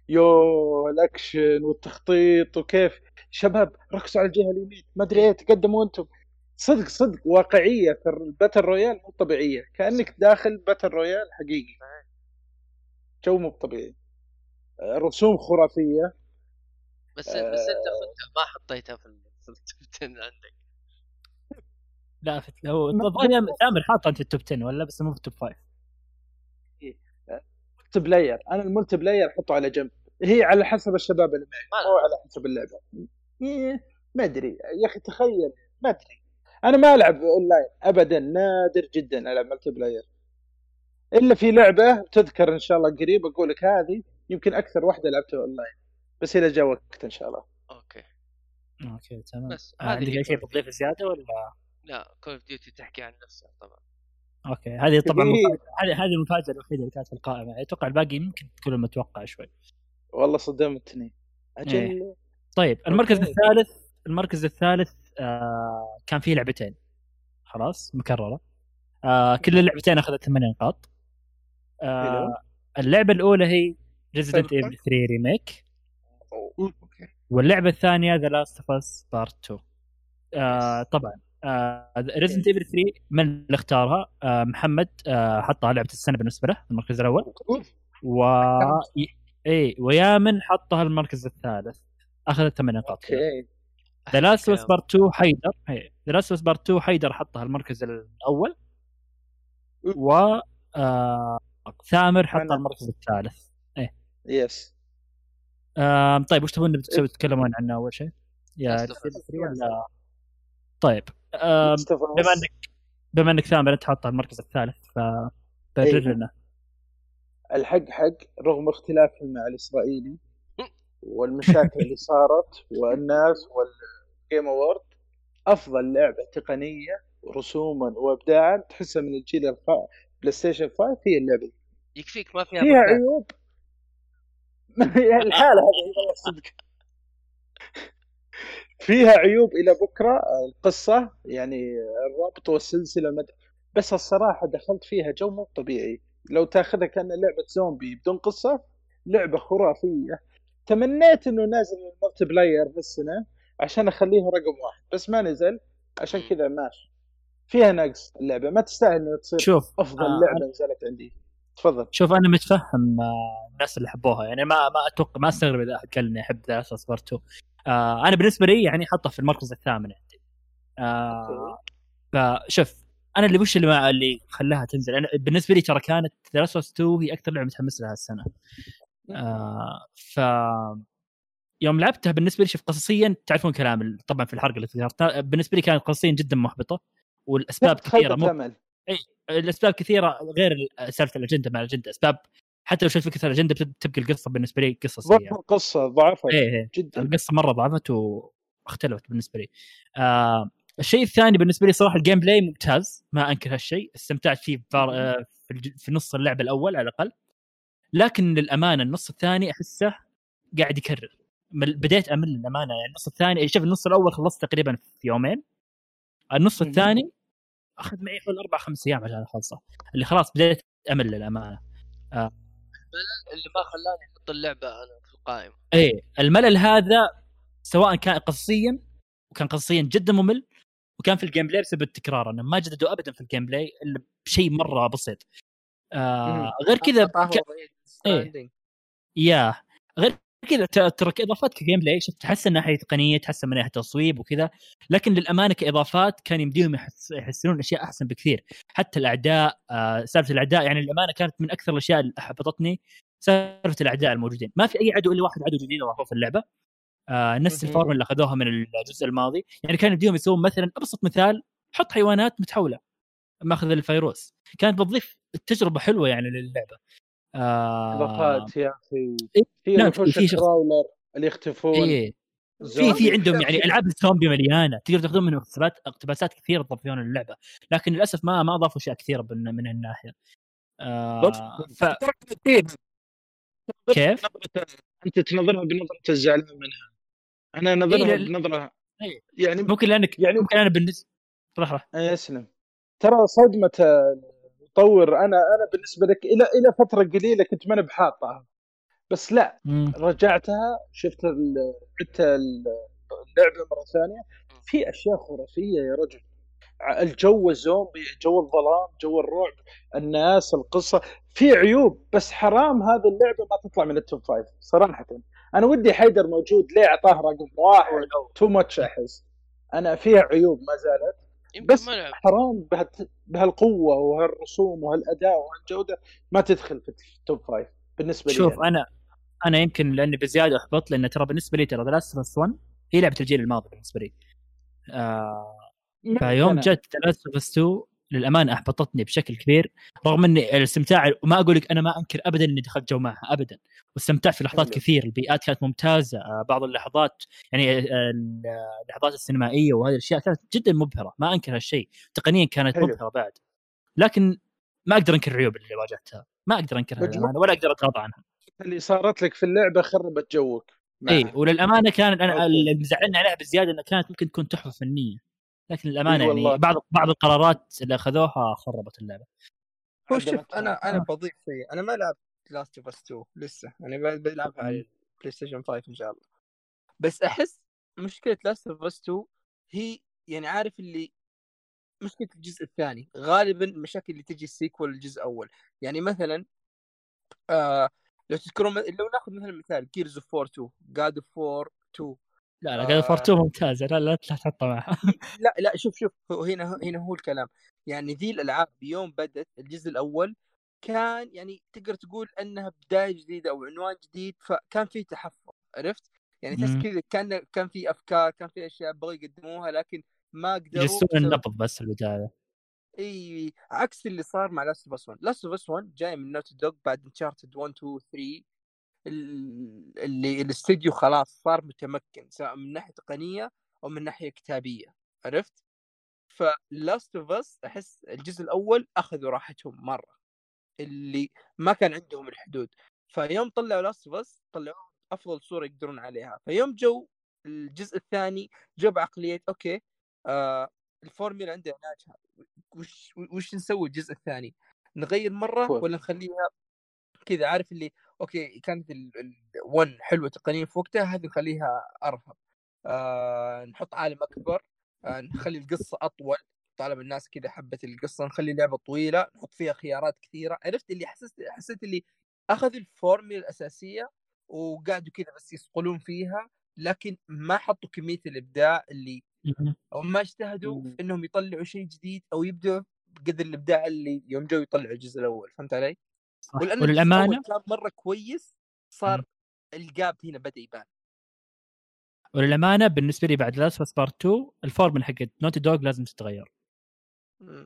يو الأكشن والتخطيط وكيف. شباب ركزوا على الجهة اليمين. ما أدري إيه تقدموا أنتم. صدق صدق واقعية. في ال battle royale مو طبيعية. كأنك داخل battle royale حقيقي. جو مو طبيعي رسوم خرافية. بس بس أنت خدتها ما حطيتها في ال- في ال top 10 عندك. لا في هو الظاهر ثامر حاطه انت في ال top 10 ولا؟ بس مو في ال top 5 multiplayer أنا ال multiplayer احطه على جنب. هي على حسب الشباب اللي معي مو على حسب اللعبة. إيه، ما أدري. يا أخي تخيل ما أدري. أنا ما ألعب اونلاين ابدا نادر جدا ألعب multiplayer إلا في لعبة تذكر إن شاء الله قريب أقول لك هذه. يمكن أكثر واحدة لعبتها أونلاين. بس إلى جاء وقت إن شاء الله. أوكي. أوكي تمام. بس آه، هذه عندك هي اي شيء بتضيفه زيادة ولا؟ لا Call of Duty تحكي عن نفسها طبعا. okay هذه طبعا. هذه هذه المفاجأة الوحيدة اللي كانت في القائمة. يعني أتوقع الباقي يمكن تكون المتوقع شوي. والله صدمتني أجل إيه. طيب المركز okay. الثالث المركز الثالث آه كان فيه لعبتين. خلاص مكررة. آه كل اللعبتين أخذت 8 نقاط. آه اللعبة الأولى هي Resident. Evil 3 Remake واللعبة الثانية The Last of Us Part 2 آه طبعا. Resident Evil 3 من اللي اختارها؟ آه محمد آه حطها لعبة السنة بالنسبة له المركز الأول. و ي- اي ويامن حطها المركز الثالث. أخذت 8 نقاط okay The Last of. Part 2 حيدر. The Last of Part 2 حيدر حطها المركز الأول. و آه ثامر حطها. المركز الثالث. يس آم طيب وش تبون تسوي تتكلمون عنه أول شيء؟ يا ولا طيب آم بما انك بما إنك ثامر أنت حاطها المركز الثالث فبرر إيه. لنا الحق حق رغم اختلافهم مع الإسرائيلي والمشاكل اللي صارت والناس والجيم اوورد أفضل لعبة تقنية ورسوما وابداعا تحسها من الجيل الخ... PlayStation 5 هي اللعبة. يكفيك ما فيها فيها. عيوب الحالة هذه. صدق فيها عيوب إلى بكرة القصة يعني الربط والسلسلة مد... بس الصراحة دخلت فيها جو مو طبيعي. لو تأخذها كأنها لعبة زومبي بدون قصة لعبة خرافية. تمنيت إنه نازل ال multiplayer هالسنه عشان اخليها رقم واحد بس ما نزل. عشان كذا ماشي. فيها نقص اللعبة. ما تستاهل إنها تصير شوف أفضل آه، لعبة نزلت عندي. تفضل. شوف أنا متفهم آه، الناس اللي حبوها يعني ما ما أتوقع ما أستغرب إذا أحد قال اني احب The Last of Us Part 2 آه أنا بالنسبة لي يعني حطه في المركز الثامن عندي. آه فشوف أنا اللي وش اللي ما اللي خلاها تنزل؟ أنا بالنسبة لي ترى كانت The Last 2 هي أكثر لعبة متحمس لها السنة آه ف يوم لعبتها بالنسبة لي شوف قصصيا تعرفون كلام طبعا في الحلقة اللي ذكرتها بالنسبة لي كانت قصصيا جدا محبطة والأسباب كثيرة مو امل الأسباب كثيرة غير سالفة الأجندة مع الأجندة. أسباب حتى لو شفت فكرة الأجندة تبقى القصة بالنسبة لي قصة ضعف سيئة. القصة ضعفت إيه إيه. جدا. القصة مرة ضعفت واختلفت بالنسبة لي. آه الشيء الثاني بالنسبة لي صراحة ال gameplay ممتاز. ما أنكر هالشيء. استمتعت فيه بفار... آه في. في نص اللعبه الأول على الأقل. لكن للأمانة النص الثاني أحسه قاعد يكرر. بديت أمل للأمانة. يعني النص الثاني شوف النص الأول خلصت تقريبا في يومين. النص. الثاني أخذ معي حول أربع خمس أيام عشان أخلصه. اللي خلاص بديت أمل للأمانة. اللي ما خلاني أحط اللعبة أنا في القائمة. إيه الملل هذا سواء كان قصصيا وكان قصصيا جدا ممل وكان في ال gameplay بسبب التكرار. انه ما جددوا ابدا في ال gameplay إلا بشيء مرة بسيط. آه. غير كذا ك... Stranding. يا غير كذا ت- ترى كاضافات ك gameplay شفت تحسن من ناحيه تقنية تحسن من ناحيه تصويب وكذا لكن للأمانة كإضافات كان يمديهم يحس يحسنون أشياء أحسن بكثير. حتى الأعداء آه سالفة الأعداء يعني للأمانة كانت من أكثر الأشياء اللي أحبطتني سالفة الأعداء الموجودين. ما في أي عدو إلا واحد عدو جديد اضافوه في اللعبة. آه نفس مهم. الفورمولا اللي أخذوها من الجزء الماضي. يعني كان يمديهم يسوون مثلا أبسط مثال حط حيوانات متحولة ماخذ الفيروس. كانت بتضيف التجربه حلوة يعني للعبة. آه اضافات يا أخي إيه، في نعم، وحوش اللي يختفون إيه في زومبي. في عندهم يعني ألعاب الزومبي مليانة تقدر تاخذون منهم اقتباسات اقتباسات كثيرة تضيفون للعبه لكن للأسف ما ما أضافوا أشياء كثيرة من من الناحيه آه ف. كيف؟ أنت تنظرها بنظرة الزعلان منها أنا نظرها إيه، بنظره إيه. يعني ممكن لانك يعني- ممكن أنا بالنسبة راح راح أي اسلم ترى صدمة المطور أنا أنا بالنسبة لك إلى إلى فترة قليلة كنت ماني بحاطها. بس لا مم. رجعتها شفت عدت ال- اللعبة مرة ثانية. في أشياء خرافية يا رجل. الجو الزومبي جو الظلام جو الرعب الناس القصة في عيوب. بس حرام هذه اللعبة ما تطلع من ال top five صراحة. أنا ودي حيدر موجود ليه أعطاه رقم واحد؟ too much أحس. أنا فيها عيوب ما زالت. يمكن بس ما لعب. حرام بهت... بهالقوة وهالرسوم وهالأداء وهالجودة ما تدخل في ال top five بالنسبة لي شوف أنا. أنا أنا يمكن لأني بزيادة أحبط لأن ترى بالنسبة لي ترى The Last of 1 هي لعبة الجيل الماضي بالنسبة لي. آه فيوم جت The Last of 2 للأمانة أحبطتني بشكل كبير رغم إني الاستمتاع وما أقول لك أنا ما أنكر ابدا إني دخلت جو معها ابدا واستمتعت في لحظات. كثير البيئات كانت ممتازة آه، بعض اللحظات يعني آه، اللحظات السينمائية وهذه الأشياء كانت جدا مبهرة ما أنكر هالشيء تقنيا كانت حلو. مبهرة بعد لكن ما أقدر أنكر العيوب اللي واجهتها ما أقدر أنكرها ولا أقدر أتغاضى عنها اللي صارت لك في اللعبة خربت جوك. إي وللأمانة كان أنا. اللي مزعلني عليها بزيادة إنها كانت ممكن تكون تحفة فنية لكن للامانه إي يعني والله. بعض بعض القرارات اللي أخذوها خربت اللعبة. هو. شوف أنا أنا آه. بضيف شيء. أنا ما لعبت Last of Us 2 لسه. أنا ب- بلعبها على ال PlayStation 5 إن شاء الله. بس أحس مشكلة Last of Us 2 هي يعني عارف اللي مشكلة الجزء الثاني. غالبا المشاكل اللي تجي ال sequel الجزء الأول. يعني مثلا آه لو تذكرون لو ناخذ مثلا مثال Gears of War 2 God of War 2 لا لا آه. God of War two ممتازه لا لا لا تحطها معها لا لا شوف شوف هنا هنا هو الكلام يعني ذي الألعاب يوم بدت الجزء الأول كان يعني تقدر تقول إنها بداية جديدة أو عنوان جديد فكان في تحفظ عرفت؟ يعني تحس. كذا كان كان في أفكار كان في أشياء بغوا يقدموها لكن ما قدروا يجسون النبض بس البداية إي عكس اللي صار مع Last of Us 1 Last of Us 1 جاي من Naughty Dog بعد Uncharted 1 2 3 ال- اللي الاستديو خلاص صار متمكن سواء من ناحية تقنية أو من ناحية كتابية عرفت؟ ف Last of Us أحس الجزء الأول أخذوا راحتهم مرة اللي ما كان عندهم الحدود فيوم طلعوا Last of Us طلعوا افضل صورة يقدرون عليها فيوم جو الجزء الثاني جو بعقلية okay آه الفورميلا عندنا ناجحه وش وش نسوي الجزء الثاني؟ نغير مرة. ولا نخليها كذا عارف اللي okay كانت ال1 حلوة تقنيا في وقتها هذه نخليها أرهب. آه نحط عالم أكبر آه نخلي القصة أطول. طالما الناس كذا حبت القصة نخلي اللعبة طويلة نحط فيها خيارات كثيرة. عرفت اللي حسيت حسيت اللي اخذوا الفورميلا الأساسية وقعدوا كذا بس يصقلون فيها لكن ما حطوا كمية الإبداع اللي أو ما اجتهدوا إنهم يطلعوا شيء جديد أو يبدعوا بقدر الإبداع اللي يوم جو يطلعوا الجزء الأول. فهمت علي؟ الجزء وللأمانة؟ كان مرة كويس صار ال gap هنا بدأ يبان. وللأمانة بالنسبة لي بعد Last of Part 2 الفورمولا حقت Naughty Dog لازم تتغير.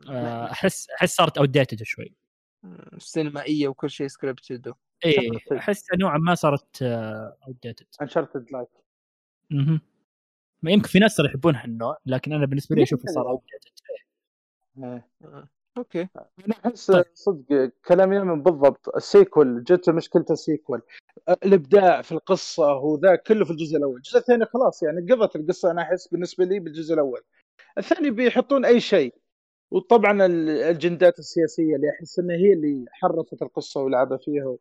آه، أحس أحس صارت outdated شوي. مم. سينمائية وكل شيء scripted اي. أحس نوعا ما صارت outdated Uncharted like ما يمكن في ناس ترى يحبون هالنوع لكن أنا بالنسبة لي أشوفه صار outdated okay. أنا أحس طيب. صدق كلام يمن بالضبط. ال sequel جت مشكلة ال sequel الإبداع في القصة وذا كله في الجزء الأول. الجزء الثاني خلاص يعني قضت القصة أنا أحس بالنسبة لي بالجزء الأول. الثاني بيحطون أي شيء. وطبعا ال- الأجندات السياسية اللي أحس انها هي اللي حرفت القصة ولعبها فيها.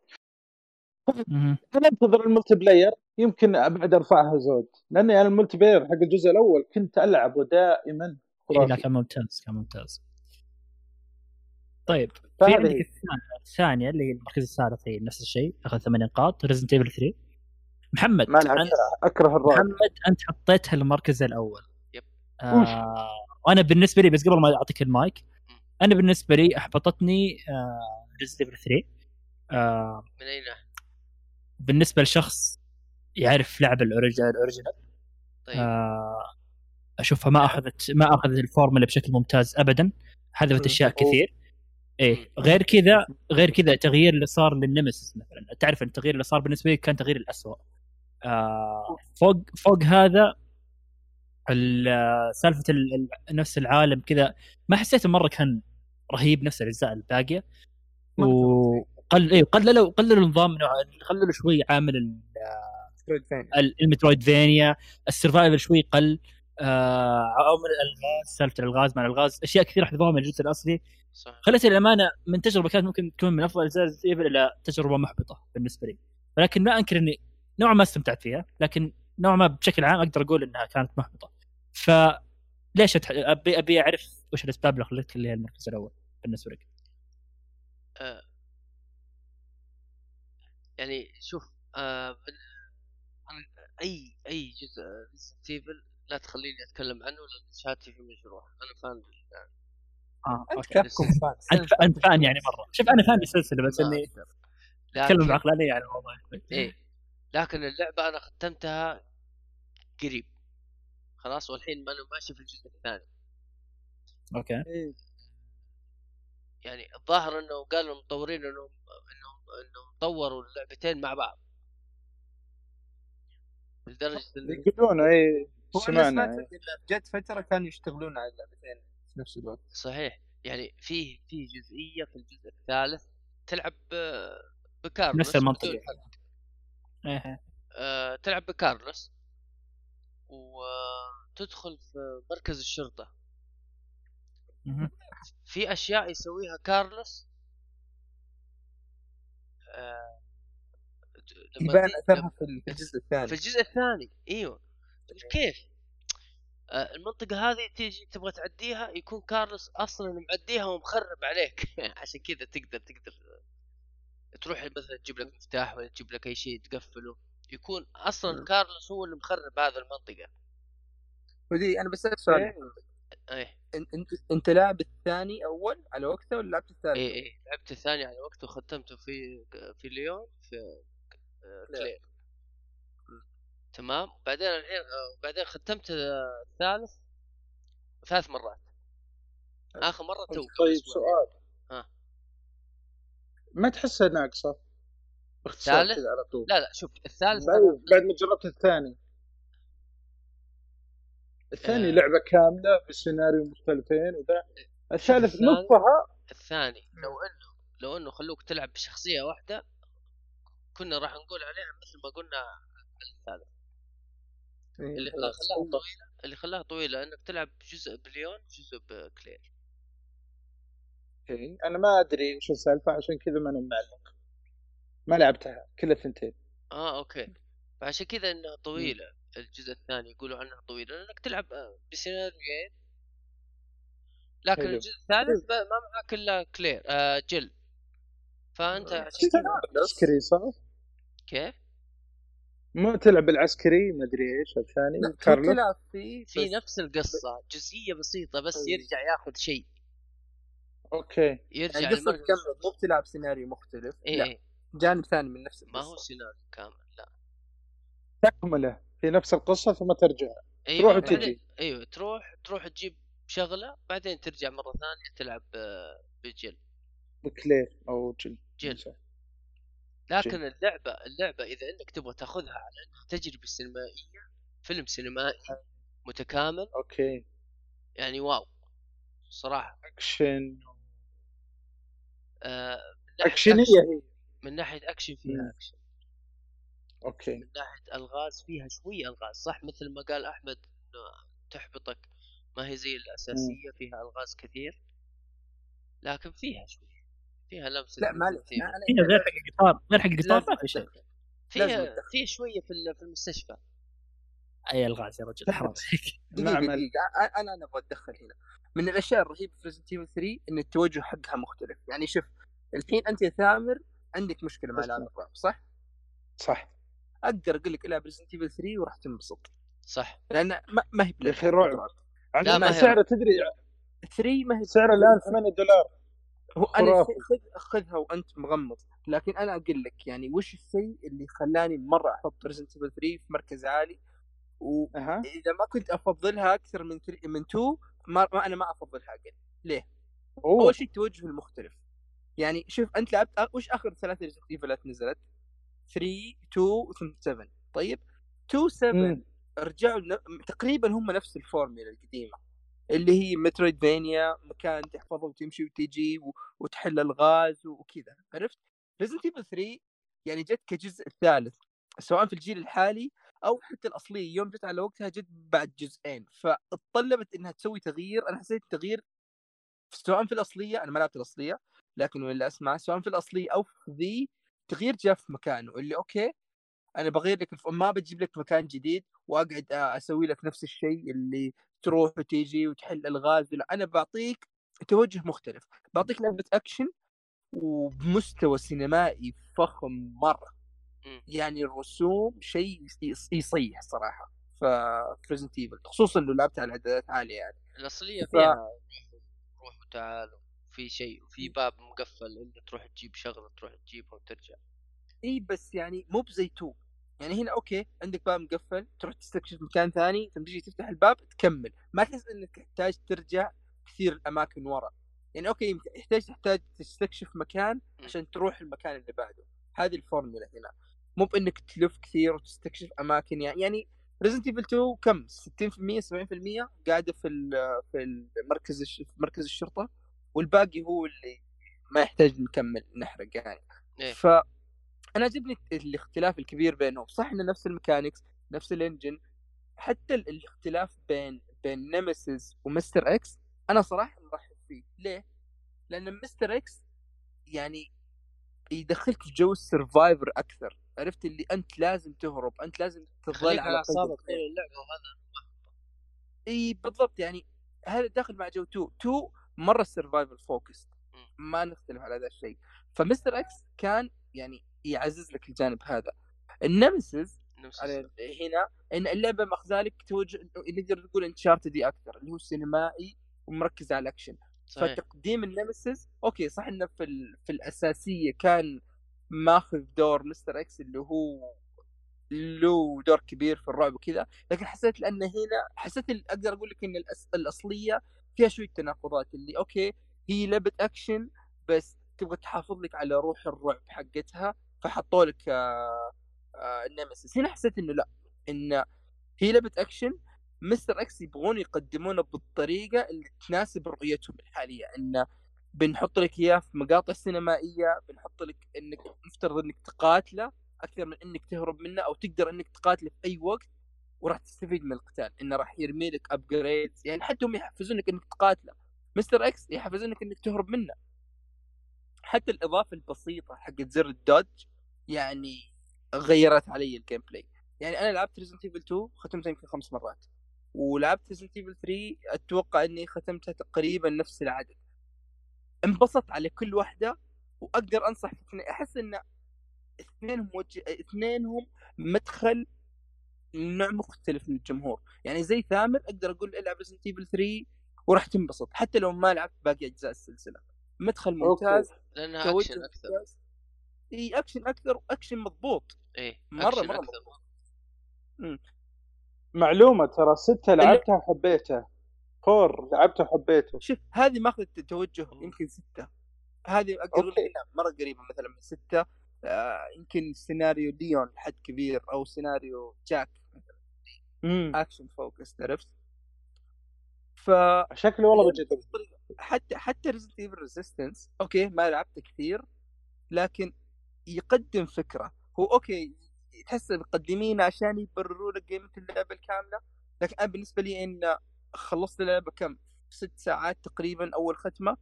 مهم. أنا أنتظر ال multiplayer يمكن ابعد أرفعها زود. لاني أنا ال multiplayer حق الجزء الأول كنت العبه دائما إيه لا كان ممتاز كان ممتاز. طيب في عندك. الثانية, الثانية اللي هي المركز الثالث هي نفس الشيء أخذ ثمان نقاط Resident Evil 3 محمد ما أنت أكره الرعب. محمد أنت حطيتها المركز الأول. yep. آه وأنا بالنسبة لي بس قبل ما أعطيك المايك أنا بالنسبة لي احبطتني Resident Evil 3 آه من اي ناحيه بالنسبة لشخص يعرف لعب ال orig- ال original. طيب. آه أشوفها ما أخذت ما أخذت الفورمولا بشكل ممتاز ابدا. حذفت. أشياء أوه. كثير. إيه. غير كذا غير كذا التغيير اللي صار للنمسيس مثلا. تعرف التغيير اللي صار بالنسبة لي كان تغيير الأسوأ. آه فوق فوق هذا ال- سالفة ال- ال- نفس العالم كذا ما حسيته مرة كان رهيب نفس الأجزاء الباقية. وقل إيه قللوا قللوا نظام نوع- قللوا شوي عامل ال Metroidvania. ال survival شوي قل. آه عوامل الالغاز سالفة الالغاز مع الالغاز أشياء كثير حذفوها من الجزء الأصلي. صح. خلت الأمانة من تجربة كانت ممكن تكون من أفضل اجزاء Evil إلى تجربة محبطة بالنسبة لي. ولكن ما أنكر إني نوعا ما استمتعت فيها لكن نوعا ما بشكل عام أقدر أقول إنها كانت محبطة. فليش أتح... ابي أبي أعرف وش الأسباب اللي خلتك اللي هي المركز الأول بالنسبة لك؟ آه يعني شوف أنا أي أي جزء Resident لا تخليني أتكلم عنه لأن شهادتي في مجروح. أنا fan آه Capcom fan؟ انت أنت fan يعني مرة. شوف أنا fan بالسلسله بس إني. أتكلم بعقلانيه عن الموضوع إيه. لكن اللعبة أنا ختمتها قريب. خلاص؟ والحين ما أنا ماشي في الجزء الثاني. أوكي. يعني الظاهر إنه قالوا المطورين إنهم إنهم إنهم طوروا اللعبتين مع بعض. لدرجة إنه يقولون اي أنا سمعنا. جت فترة كانوا يشتغلون على اللعبتين. في نفس الوقت صحيح يعني فيه في جزئية في الجزء الثالث تلعب ب- بكارلوس نفس المنطق. بدون حد. إيه آه تلعب بكارلوس وتدخل في مركز الشرطة. في أشياء يسويها كارلوس آه يبان أثرها في الجزء الثاني في الجزء الثاني أيوه كيف؟ آه المنطقة هذه تيجي تبغى تعديها يكون كارلوس أصلا معديها ومخرب عليك. عشان كذا تقدر تقدر تروح مثلا تجيب لك مفتاح ولا تجيب لك أي شيء تقفله. يكون أصلا كارلوس هو اللي مخرب هذا المنطقة. ودي أنا بسألك سؤال. إيه. إن- انت أنت لاعب الثاني أول على وقته ولا لعبت الثالث؟ إيه إيه. لعبت الثاني على وقته وختمته في في ليون في آه، كلير. تمام بعدين الحين آه، بعدين ختمت الثالث ثلاث مرات آخر مرة تو طيب. سؤال ها. ما تحسها ناقصه باختصار؟ كذا على طول لا لا شوف الثالث بعد, بعد ما جربت الثاني الثاني آه. لعبة كاملة بسيناريو مختلفين وذا الثالث نصها الثاني لو إنه لو إنه خلوك تلعب بشخصية واحدة كنا راح نقول عليها مثل ما قلنا الثالث. اللي. خلاها طويلة اللي خلاها طويلة إنك تلعب جزء بليون جزء بكلير إيه. أنا ما أدري وش السالفة عشان كذا ما أنا معلق ما لعبتها كل الثنتين آه okay فعشان كذا إنها طويلة الجزء الثاني يقولوا عنها طويلة لأنك تلعب آه، بسيناريوين لكن حلو. الجزء الثالث ما معك الا كلير آه جيل فأنت عشان كذا عسكري صح؟ كيف؟ مو تلعب العسكري ما أدري إيش الثاني لا كارلوس. في بس نفس القصة جزئية بسيطة بس طيب. يرجع ياخذ شيء. okay. يرجع يعني المركز تكمل مو بتلعب سيناريو مختلف اي لا جانب ثاني من نفس ما هو. سيناريو كامل لا. تكمله في نفس القصة ثم ترجع. أيوه تروح وتجي. إيوه تروح تروح تجيب بشغله بعدين ترجع مرة ثانية تلعب آه، ب Jill ب Claire أو Jill Jill لكن اللعبة اللعبة إذا إنك تبغى تاخذها على تجربة سينمائية فيلم سينمائي متكامل. أوكي. يعني واو. صراحة. أكشن. آه من ناحية أكشنية action- هي. من ناحية أكشن مم. فيها action. okay. من ناحية ألغاز فيها شوية ألغاز صح؟ مثل ما قال أحمد تحبطك ما هي زي الأساسية فيها ألغاز كثير. لكن فيها شوية. فيها لمسة لا. أنا- هنا غير حق القطار غير حق القطار ما في شيء. لازم فيها. فيها شوية في ال- في المستشفى. أي الغاز يا رجل حرام عليك. أ- أنا أنا أبغى أتدخل هنا. من الأشياء الرهيبة في Resident Evil 3 إن التوجه حقها مختلف. يعني شوف الحين أنت يا ثامر عندك مشكلة مع العاب الرعب صح؟ صح. أقدر أقول لك العب Resident Evil 3 وراح تنبسط. صح. لأن ما, ما هي يا أخي رعب. عندنا ما سعره تدري 3 ما هي سعره الآن 8 دولار. هو أنا. خذ خذها وأنت مغمض. لكن أنا أقول لك يعني وش الشيء اللي خلاني مرة أحط Resident Evil 3 في مركز عالي؟ واذا أها. ما كنت أفضلها أكثر من 3 من 2 ما, ما أنا ما أفضلها أقل. ليه؟ أوه. أول شيء التوجه المختلف. يعني شوف أنت لعبت أ- وش آخر ثلاث Resident Evil ات نزلت؟ 3 2 7 طيب؟ 2 7 مم. رجعوا تقريبا هم نفس الفورميلا القديمة. اللي هي Metroidvania مكان تحفظه وتمشي وتجي وتحل الغاز وكذا عرفت؟ Resident Evil 3 يعني جت كجزء ثالث سواء في الجيل الحالي أو حتى الأصلية يوم جت على وقتها جت بعد جزئين فاتطلبت إنها تسوي تغيير أنا حسيت تغيير سواء في الأصلية أنا ما لعبت الأصلية لكن ولا اسمع سواء في الأصلية أو في ذي تغيير جاء في مكانه اللي okay أنا بغير لك. ما بجيب لك مكان جديد وأقعد أسوي لك نفس الشيء اللي تروح وتيجي وتحل الغاز لا أنا بعطيك توجه مختلف بعطيك لعبة أكشن وبمستوى سينمائي فخم مرة مم. يعني الرسوم شيء يص- يصيح صراحة ف Resident Evil خصوصا انه لعبتها على اعدادات عالية يعني. الأصلية ف- فيها روح وتعال في شيء وفي باب مقفل الا تروح تجيب شغلة تروح تجيبها وترجع. إي بس يعني مو بزي تو يعني هنا okay عندك باب مقفل تروح تستكشف مكان ثاني ثم تجي تفتح الباب تكمل. ما تحس إنك تحتاج ترجع كثير الأماكن ورا. يعني okay يحتاج تحتاج تستكشف مكان عشان تروح المكان اللي بعده. هذه الفورمولا هنا. مو بإنك تلف كثير وتستكشف أماكن يعني يعني Resident Evil 2 كم؟ 60% 70% قاعدة في في المركز في مركز الشرطة والباقي هو اللي ما يحتاج نكمل نحرق يعني. إيه. ف أنا عجبني الاختلاف الكبير بينهم. صح إنه نفس ال mechanics نفس ال engine حتى ال- الاختلاف بين بين Nemesis و Mr. X أنا صراحة مرحب فيه. ليه؟ لأن Mr. X يعني يدخلك في جو ال survival أكثر. عرفت؟ اللي أنت لازم تهرب أنت لازم تظل على أعصابك طول اللعبة وهذا إي بالضبط. يعني هذا داخل مع جو 2 2 مرة survival focus ما نختلف على هذا الشيء. ف Mr. X كان يعني يعزز لك الجانب هذا. ال Nemesis. هنا إن اللعبة ماخذه لك توجه نقدر نقول Uncharted ي أكثر اللي هو سينمائي ومركز على الأكشن. صحيح. فتقديم ال Nemesis okay صح إنه في ال... في الأساسية كان ماخذ دور Mr. X اللي هو له دور كبير في الرعب وكذا لكن حسيت لأن هنا حسيت أقدر أقول لك إن الأس... الأصلية فيها شوية تناقضات اللي okay هي لعبة أكشن بس تبغى تحافظ لك على روح الرعب حقتها فحطوا لك آه آه ال Nemesis هنا حسيت إنه لا إن هي لعبه action Mr. X يبغون يقدمونه بالطريقة اللي تناسب رؤيتهم الحالية. انه بنحط لك إياه في مقاطع سينمائية بنحط لك إنك مفترض إنك تقاتله أكثر من إنك تهرب منه أو تقدر إنك تقاتله في أي وقت وراح تستفيد من القتال. إنه راح يرمي لك upgrade يعني حتى هم يحفزونك إنك تقاتله. Mr. X يحفزونك إنك تهرب منه. حتى الإضافة البسيطة حقت زر ال dodge يعني غيرت علي ال gameplay يعني أنا لعبت Resident Evil 2 ختمتها يمكن خمس مرات. ولعبت Resident Evil 3 أتوقع إني ختمتها تقريبا نفس العدد. انبسطت على كل واحدة وأقدر أنصح في اثنين أحس إن اثنينهم وجه... اثنينهم مدخل لنوع مختلف من الجمهور. يعني زي ثامر أقدر أقول ألعب Resident Evil 3 وراح تنبسط. حتى لو ما لعبت باقي أجزاء السلسلة. مدخل ممتاز. لأنها اكشن أكثر. ممتاز. إي أكشن أكثر وأكشن مضبوط. إيه مرة أكثر. معلومة ترى ستة لعبتها وحبيتها four لعبته وحبيته. شوف هذه ماخذ توجه يمكن ستة. هذه أقدر أقول مرة قريبة مثلا من ستة. آه يمكن سيناريو ليون لحد كبير أو سيناريو جاك إمم. action focused عرفت؟ ف شكله والله بجد حتى حتى Resident Evil Resistance okay ما لعبته كثير لكن يقدم فكرة. هو okay تحس مقدمينه عشان يبرروا لك قيمة اللعبة الكاملة لكن أنا بالنسبة لي إن خلصت اللعبة كم؟ ست ساعات تقريبا أول ختمة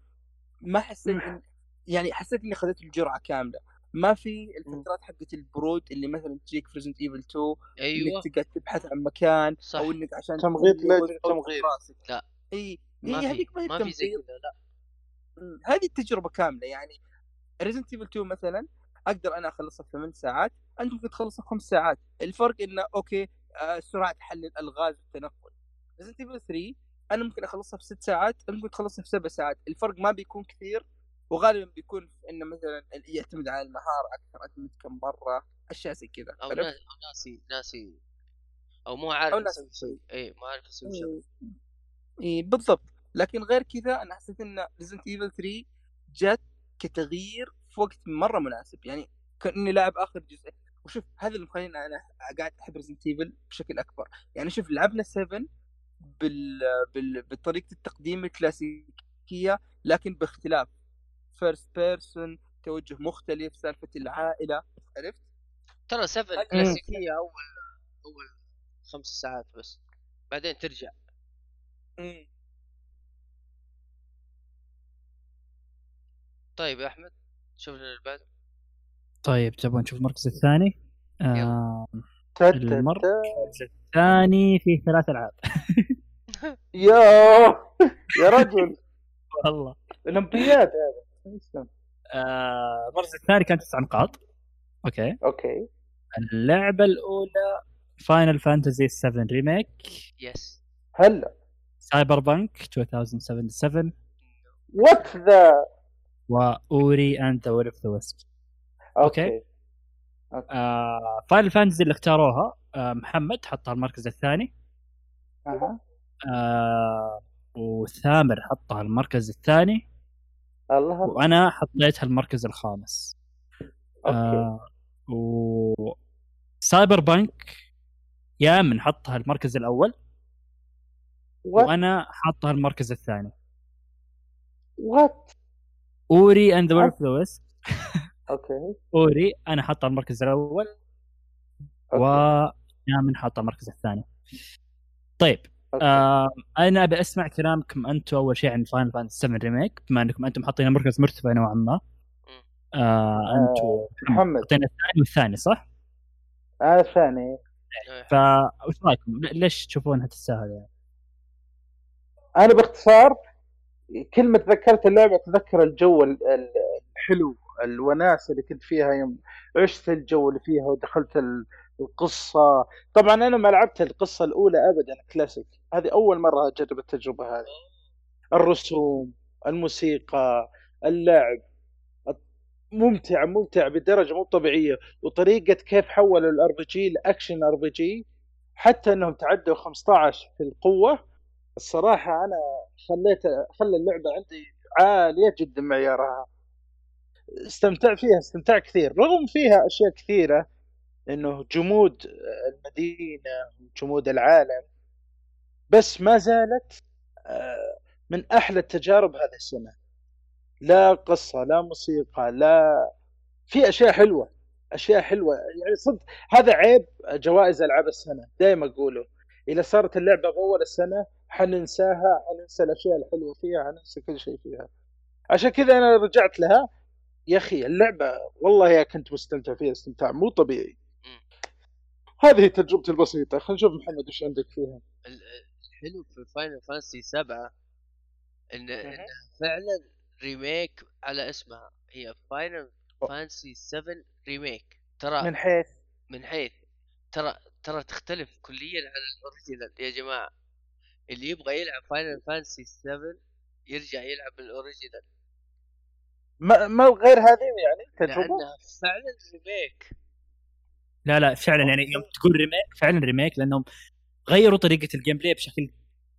ما حسيت إن يعني حسيت إني اخذت الجرعة كاملة. ما في الفترات حقت البرود اللي مثلا تجيك في Resident Evil 2 أيوه. انك تقعد تبحث عن مكان صح. أو إنك عشان تمغيط أو تمغيط؟ لا. إي هي هذيك ما هي ما في زي تمغيط لا. هذه التجربة كاملة. يعني Resident Evil 2 مثلا أقدر أنا أخلصها في 8 ساعات أنت ممكن تخلصها في 5 ساعات. الفرق إنه okay آه سرعة حل الألغاز والتنقل. Resident Evil 3 أنا ممكن أخلصها في 6 ساعات انت ممكن تخلصها في 7 ساعات. الفرق ما بيكون كثير وغالبا بيكون إنه مثلا يعتمد على المهاره أكثر اعتمد كم مرة أشياء زي كذا. أو ناسي ناسي. أو مو عارف أو ناسي. يسوي شيء. اي مو عارف يسوي شيء. اي بالضبط. لكن غير كذا أنا حسيت إن Resident Evil 3 جت كتغيير في وقت مرة مناسب. يعني كأني لاعب آخر جزء وشوف هذا اللي مخليني أنا قاعد أحب Resident Evil بشكل أكبر. يعني شوف لعبنا 7 بال... بال... بطريقة التقديم الكلاسيكية لكن باختلاف. first person توجه مختلف سالفة العائلة. عرفت؟ ترى 7 كلاسيكية أول أول خمس ساعات بس. بعدين ترجع. طيب يا أحمد. شوف لنا اللي بعده طيب تبغى نشوف المركز الثاني؟ آه المركز. الثاني فيه ثلاث ألعاب. يا يا رجل. والله. الاولمبياد هذا. آه المركز الثاني كان تسع نقاط. okay. أوكي. اللعبة الأولى Final Fantasy 7 Remake yes هلا. Cyberpunk 2077 what the و Ori and the Will of the Wisps okay. آه Final Fantasy اللي اختاروها آه محمد حطها المركز الثاني. أها. آه وثامر حطها المركز الثاني. الله. وأنا حطيتها المركز الخامس. okay. آه و Cyberpunk يامن حطها المركز الأول. what وأنا حطها المركز الثاني. what Ori and the Wisps okay Ori أنا حطها المركز الأول. ويامن حاطها المركز الثاني طيب okay. آه أنا أبي أسمع كلامكم أنتم أول شيء عن Final Fantasy 7 Remake بما أنكم أنتم حاطين مركز مرتفع نوعا ما آه أنتم محمد حاطين الثاني والثاني صح؟ أنا الثاني فا وش رايكم؟ ليش تشوفونها تستاهل يعني؟ أنا باختصار كل ما تذكرت اللعبة اتذكر الجو ال- ال- الحلو الوناسة اللي كنت فيها يوم عشت الجو اللي فيها ودخلت ال- القصة. طبعا أنا ما لعبت القصة الأولى ابدا كلاسيك هذه أول مرة أجرب التجربة هذه. الرسوم الموسيقى اللعب. ممتع ممتع بدرجة مو طبيعية. وطريقة كيف حولوا ال RPG ل action RPG حتى إنهم تعدوا 15 في القوة الصراحة أنا خليت خلى اللعبة عندي عالية جدا معيارها. استمتع فيها استمتاع كثير. رغم فيها أشياء كثيرة إنه جمود المدينة جمود العالم بس ما زالت آه، من أحلى التجارب هذه السنة. لا قصة لا موسيقى لا في أشياء حلوة أشياء حلوة. يعني صدق هذا عيب جوائز ألعاب السنة دائما أقوله. إذا صارت اللعبة باول السنة حننساها حننسى الأشياء الحلوة فيها حننسى كل شيء فيها. عشان كذا أنا رجعت لها. يا أخي اللعبة والله يا كنت مستمتع فيها استمتاع مو طبيعي. هذه تجربتي البسيطة. خلينا نشوف محمد وش عندك فيها. ال- الحلو في Final Fantasy 7 ان إنها فعلا remake على اسمها. هي Final Fantasy 7 Remake ترى من حيث؟ من حيث ترى ترى تختلف كليا عن ال original. يا جماعة اللي يبغى يلعب Final Fantasy 7 يرجع يلعب ال original. ما, ما غير هذه يعني؟ تجربة؟ لأنها فعلا remake لا لا فعلا يعني يوم تقول remake فعلا remake لأنهم غيروا طريقة ال gameplay بشكل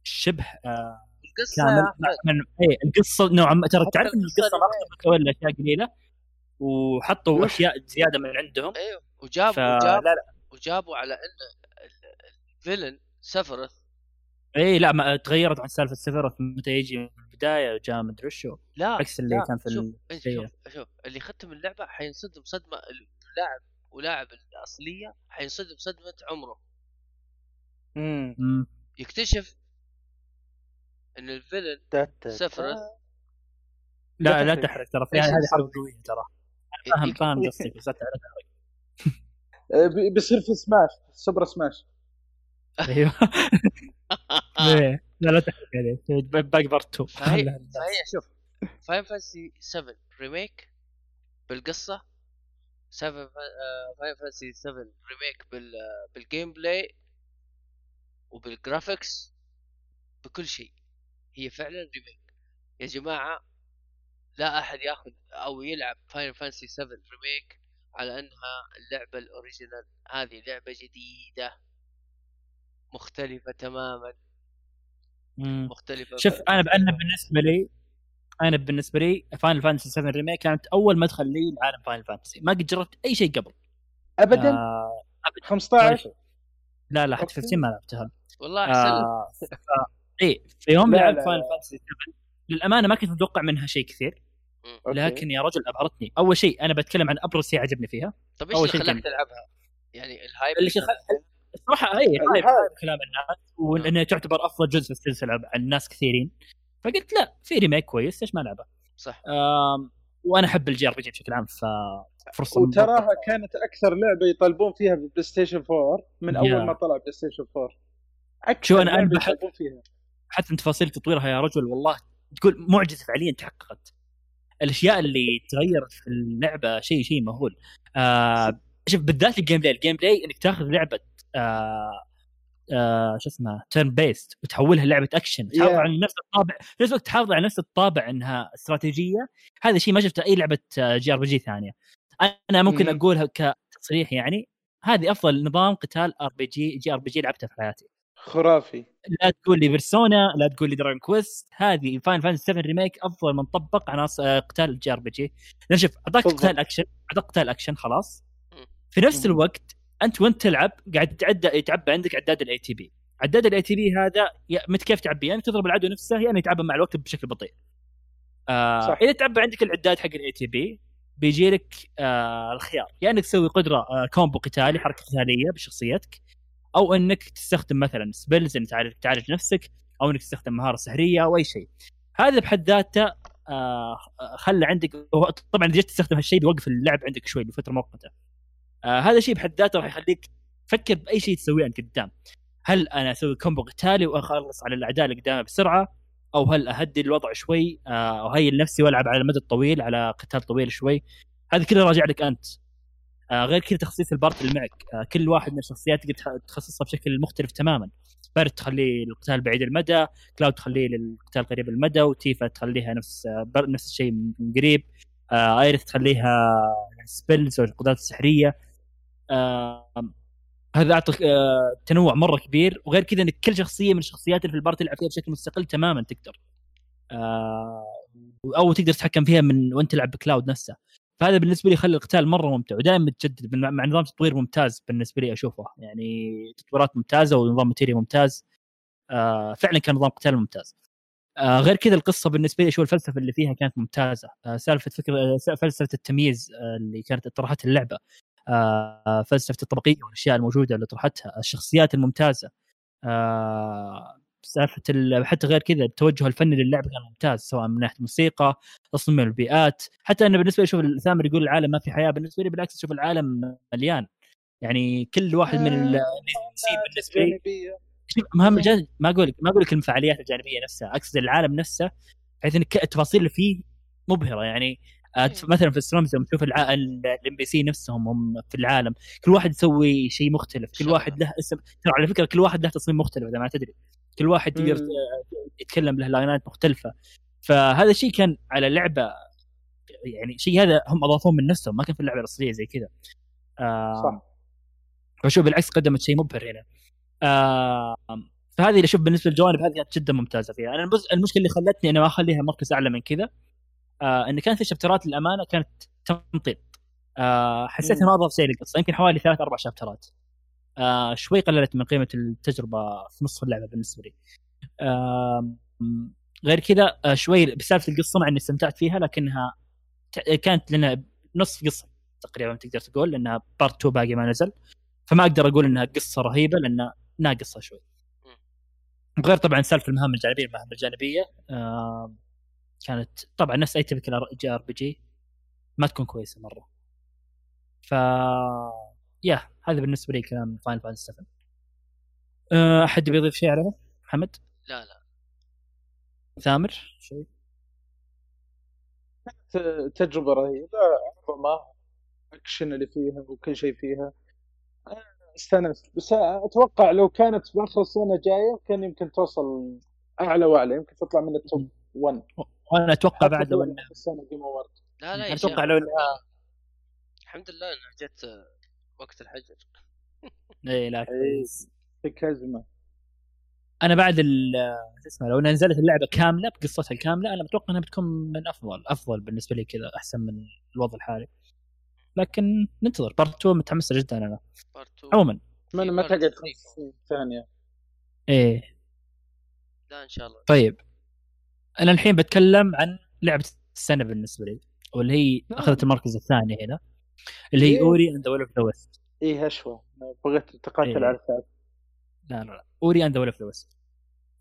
شبه آه القصة كامل. من اي القصة نوعا ما. ترى تعرف إن القصة القصة ما. اقتبسوا الا أشياء قليلة وحطوا؟ أشياء زيادة من عندهم. أيوه وجاب فلا وجاب لا. وجابوا على إن ال- villain Sephiroth اي لا ما تغيرت عن سالفة Sephiroth متى يجي من البداية جاء مدري وشو لا عكس اللي لا كان في شوف إيه،. شوف شوف اللي ختم اللعبة حينصدم صدمة اللاعب ولاعب الأصلية حينصدم صدمة عمره مم. مم. يكتشف إن الفيلن سفرث لا لا تحرق. ترى في هذه؟ حرب قوية ترى فاهم فاهم قصدك بس لا تحرق. آه، بي- بيصير في سماش سوبر سماش. أيوه. لا لا تحرق عليه. باقي part 2 فهي فهي شوف. Final Fantasy 7 Remake بالقصة. 7 Final Fantasy 7 Remake بال بال gameplay وبال graphics بكل شيء. هي فعلا remake يا جماعة لا أحد ياخذ أو يلعب Final Fantasy 7 Remake على أنها اللعبة ال original. هذه لعبة جديدة. مختلفة تماما. مم. مختلفة شوف أنا أنا بالنسبة لي أنا بالنسبة لي Final Fantasy 7 Remake كانت أول مدخل لي لعالم Final Fantasy ما قد جربت أي شيء قبل. ابدا؟ آه ولا 15 شيء. لا لا حتى okay. 15 ما لعبتها. والله أحسن. لك. آه ف... اي في يوم لعبت Final. Fantasy 7 للأمانة ما كنت متوقع منها شيء كثير. okay. لكن يا رجل أبهرتني. أول شيء أنا بتكلم عن أبرز شيء عجبني فيها. طب إيش اللي شيء خلاك تلعبها؟ يعني ال hype اللي شيء خل... الصراحة أي كلام الناس وانها تعتبر أفضل جزء في السلسلة عن ناس كثيرين. فقلت لا في remake كويس ليش ما ألعبه؟ صح. آم، وأنا أحب ال JRPG بشكل عام ففرصه وتراها كانت أكثر لعبة يطلبون فيها في PlayStation 4 من أول يا. ما طلع بلاي ستيشن 4 أكثر شو أنا- أنا لعبة بحب- يطلبون فيها. حتى تفاصيل تطويرها يا رجل والله تقول معجزة فعليا تحققت. الأشياء اللي تغيرت في اللعبة شيء شيء مهول. آه شوف بالذات ال gameplay ال gameplay إنك تاخذ لعبة آه آه شو اسمها turn-based وتحولها لعبة اكشن تحافظ Yeah. على نفس الطابع. في نفس الوقت تحافظ على نفس الطابع إنها استراتيجية. هذا شيء ما شفته أي لعبة آه، JRPG ثانية. أنا ممكن مهم. أقولها كتصريح يعني هذه أفضل نظام قتال آر بي جي جي آر بي جي لعبته في حياتي. خرافي. لا تقول لي Persona لا تقول لي Dragon Quest هذه Final Fantasy 7 Remake أفضل من طبق عناصر آه، قتال ال JRPG. لأن شوف أعطاك. قتال اكشن أعطاك قتال اكشن خلاص. في نفس. الوقت أنت وأنت تلعب قاعد تعدى يتعبى عندك عداد ال ATB عداد ال ATB هذا يعتمد كيف تعبيه يعني تضرب العدو نفسه يعني يتعبى مع الوقت بشكل بطيء. آه صح. إذا تعبى عندك العداد حق ال ATB بيجي لك آه الخيار. يا يعني إنك تسوي قدرة آه combo قتالي حركة قتالية بشخصيتك. أو إنك تستخدم مثلا spells انك تعالج, تعالج نفسك أو إنك تستخدم مهارة سحرية أو أي شيء. هذا بحد ذاته آه خلى عندك طبعا إذا جيت تستخدم هالشيء بيوقف اللعب عندك شوي لفتره مؤقتة. آه هذا الشيء بحد ذاته راح يخليك تفكر بأي شيء تسويه أنت قدام. هل أنا أسوي combo قتالي وأخلص على الأعداء اللي قدامي بسرعة؟ أو هل أهدي الوضع شوي؟ آه وأهيئ نفسي وألعب على المدى الطويل على قتال طويل شوي؟ هذا كله راجع لك أنت. آه غير كذا تخصيص ال party اللي معك. آه كل واحد من الشخصيات تقدر تخ- تخصصها بشكل مختلف تماما. Barret تخليه للقتال بعيد المدى Cloud تخليه للقتال قريب المدى و Tifa تخليها نفس آه نفس الشيء من قريب. آه Aerith تخليها spells والقدرات السحرية. آه هذا اعطى تنوع مرة كبير. وغير كذا انك كل شخصية من الشخصيات اللي في ال party تلعب فيها بشكل مستقل تماما تقدر. آه أو تقدر تتحكم فيها من وأنت تلعب ب Cloud نفسه. فهذا بالنسبة لي يخلي القتال مرة ممتع ودائما متجدد مع نظام تطوير ممتاز بالنسبة لي أشوفه. يعني تطويرات ممتازة ونظام materia ممتاز. آه فعلا كان نظام قتال ممتاز. آه غير كذا القصة بالنسبة لي شو الفلسفة اللي فيها كانت ممتازة. آه سالفة فكرة فلسفة التمييز اللي كانت طرحتها اللعبة. فلسفة الطبقية والأشياء الموجودة اللي طرحتها الشخصيات الممتازة. سالفة ال- حتى غير كذا التوجه الفني للعبة كان ممتاز سواء من ناحية موسيقى تصميم البيئات. حتى أنا بالنسبة لي أشوف ثامر يقول العالم ما في حياة بالنسبة لي بالعكس أشوف العالم مليان. يعني كل واحد من ال- النسيم بالنسبة لي مهام الجانب ما أقول لك ما أقول لك المفاعليات الجانبية نفسها أقصد العالم نفسه بحيث إن التفاصيل اللي فيه مبهرة. يعني آه، تف- مثلا في سترمز لما تشوف الام بي سي نفسهم هم في العالم كل واحد يسوي شيء مختلف كل. واحد له اسم. ترى على فكرة كل واحد له تصميم مختلف إذا ما تدري. كل واحد يقدر مم. يتكلم له لاينات مختلفة. فهذا الشيء كان على لعبة يعني شيء هذا هم أضافوه من نفسهم ما كان في اللعبة الأصلية زي كذا. آه صح. فشوف بالعكس قدمت شيء مبهر هنا. آه فهذه اللي أشوف بالنسبة للجوانب هذه كانت جدا ممتازة فيها. أنا المشكلة اللي خلتني أنا ما أخليها مركز أعلى من كذا آه إن كانت في شابترات للأمانة كانت تمطيط. آه حسيت. إنه ما أضاف شيء للقصة يمكن حوالي ثلاث أربع شابترات. آه شوي قللت من قيمة التجربة في نصف اللعبة بالنسبة لي. آه غير كذا آه شوي بسالفة القصة مع إني استمتعت فيها لكنها كانت لنا نصف قصة تقريبا تقدر تقول لأنها part 2 باقي ما نزل. فما أقدر أقول إنها قصة رهيبة لانها ناقصه شوي. غير طبعا سالفة المهام الجانبية المهام الجانبية آه كانت طبعا نفس أي typical JRPG ما تكون كويسة مرة. ف yeah هذا بالنسبة لي كلام Final Fantasy 7 أه، أحد يبي يضيف شيء عليه محمد؟ لا لا. ثامر؟ شيء. ت- تجربة رهيبة عظمه اكشن اللي فيها وكل شيء فيها. أنا استانست بس أتوقع لو كانت بآخر السنة جاية كان يمكن توصل أعلى وأعلى يمكن تطلع من ال top 1 وأنا أتوقع بعد لو السنة award لا لا يا أنا شيخ. أتوقع لو انها الحمد لله إنها جت وقت الحجر. إيه لا إيه. كويس. في كازمه أنا بعد ال شو اسمه لو نزلت اللعبة كاملة بقصتها الكاملة أنا متوقع إنها بتكون من أفضل أفضل بالنسبة لي كذا أحسن من الوضع الحالي. لكن ننتظر. part 2 متحمس جدا أنا. part 2 عموما. اتمنى ما تقعد ثانية. إيه. لا إن شاء الله. طيب. أنا الحين بتكلم عن لعبة السنة بالنسبة لي واللي هي نعم. أخذت المركز الثاني هنا. اللي هي إيه. Ori and the of the Wisps إيه هشوه بغيت تقاتل إيه. على الثالث لا لا لا. Ori and the of the Wisps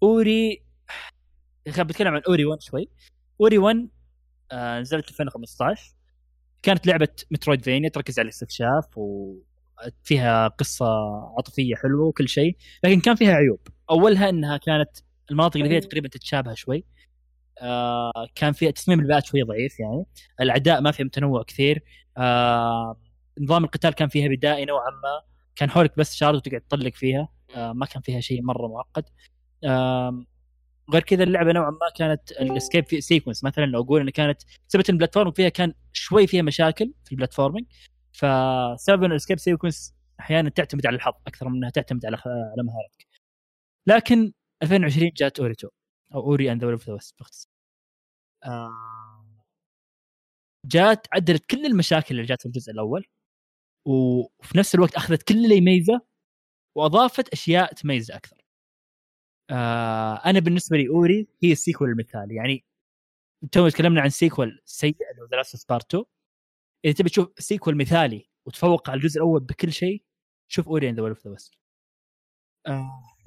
Ori خلينا بتكلم عن Ori 1 شوي. Ori 1 آه نزلت 2015 كانت لعبة Metroidvania تركز على الاستكشاف وفيها قصة عاطفية حلوة وكل شيء لكن كان فيها عيوب. أولها إنها كانت المناطق اللي فيها تقريبا تتشابه شوي. آه كان فيها تصميم البيئات شوي ضعيف يعني. الأعداء ما فيهم تنوع كثير. آه نظام القتال كان فيها بدائي نوعا ما. كان حولك بس shard وتقعد تطلق فيها. آه ما كان فيها شيء مرة معقد. آه غير كذا اللعبة نوعا ما كانت ال escape sequence مثلا لو أقول ان كانت سبب ال platform فيها كان شوي فيها مشاكل في ال platforming فسبب إن ال escape sequence أحيانا تعتمد على الحظ أكثر من إنها تعتمد على على مهارتك. لكن 2020 جات Ori two أو Ori and the باختصار جات عدلت كل المشاكل اللي جات في الجزء الأول وفي نفس الوقت أخذت كل اللي يميزه وأضافت أشياء تميزه أكثر. آه أنا بالنسبة لي Ori هي ال sequel المثالي يعني تو تكلمنا عن sequel سيء اللي هو The Last Part 2 إذا تبي تشوف sequel مثالي وتفوق على الجزء الأول بكل شيء شوف Ori and the of the Wisps.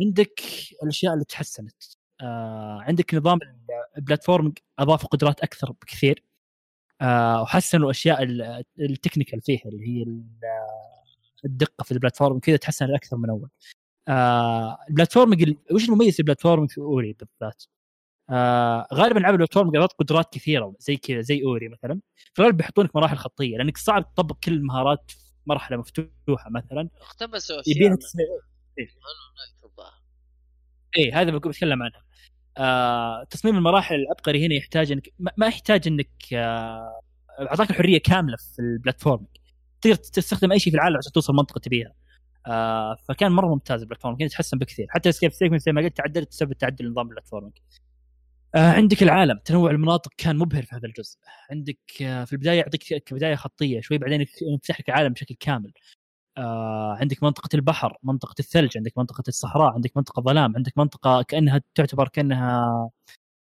عندك الأشياء اللي تحسنت آه عندك نظام ال platform أضافوا قدرات أكثر بكثير وحسنوا أشياء ال- ال technical فيها اللي هي ال- الدقة في ال platform كذا تحسن أكثر من أول. آه ال platform وش المميز في ال platform في Ori بالذات؟ آه غالبا العاب ال platform قدرات قدرات كثيرة زي كذا زي Ori مثلا. في الغالب بيحطونك مراحل خطية لأنك صعب تطبق كل المهارات في مرحلة مفتوحة مثلا. اقتبسوا أشياء يبيها الظاهر إيه؟ هذا بتكلم عنها آه تصميم المراحل العبقري هنا يحتاج انك ما يحتاج إنك آه أعطاك الحرية كاملة في ال platform تقدر تستخدم أي شيء في العالم عشان توصل منطقة تبيها. آه فكان مرة ممتاز ال platform كان يتحسن بكثير. حتى escape sequence زي ما قلت تعدلت بسبب تعدل نظام ال platforming آه عندك العالم. تنوع المناطق كان مبهر في هذا الجزء. عندك آه في البداية يعطيك كبداية خطية شوي بعدين يفتح لك العالم بشكل كامل. آه عندك منطقة البحر، منطقة الثلج، عندك منطقة الصحراء، عندك منطقة ظلام، عندك منطقة كأنها تعتبر كأنها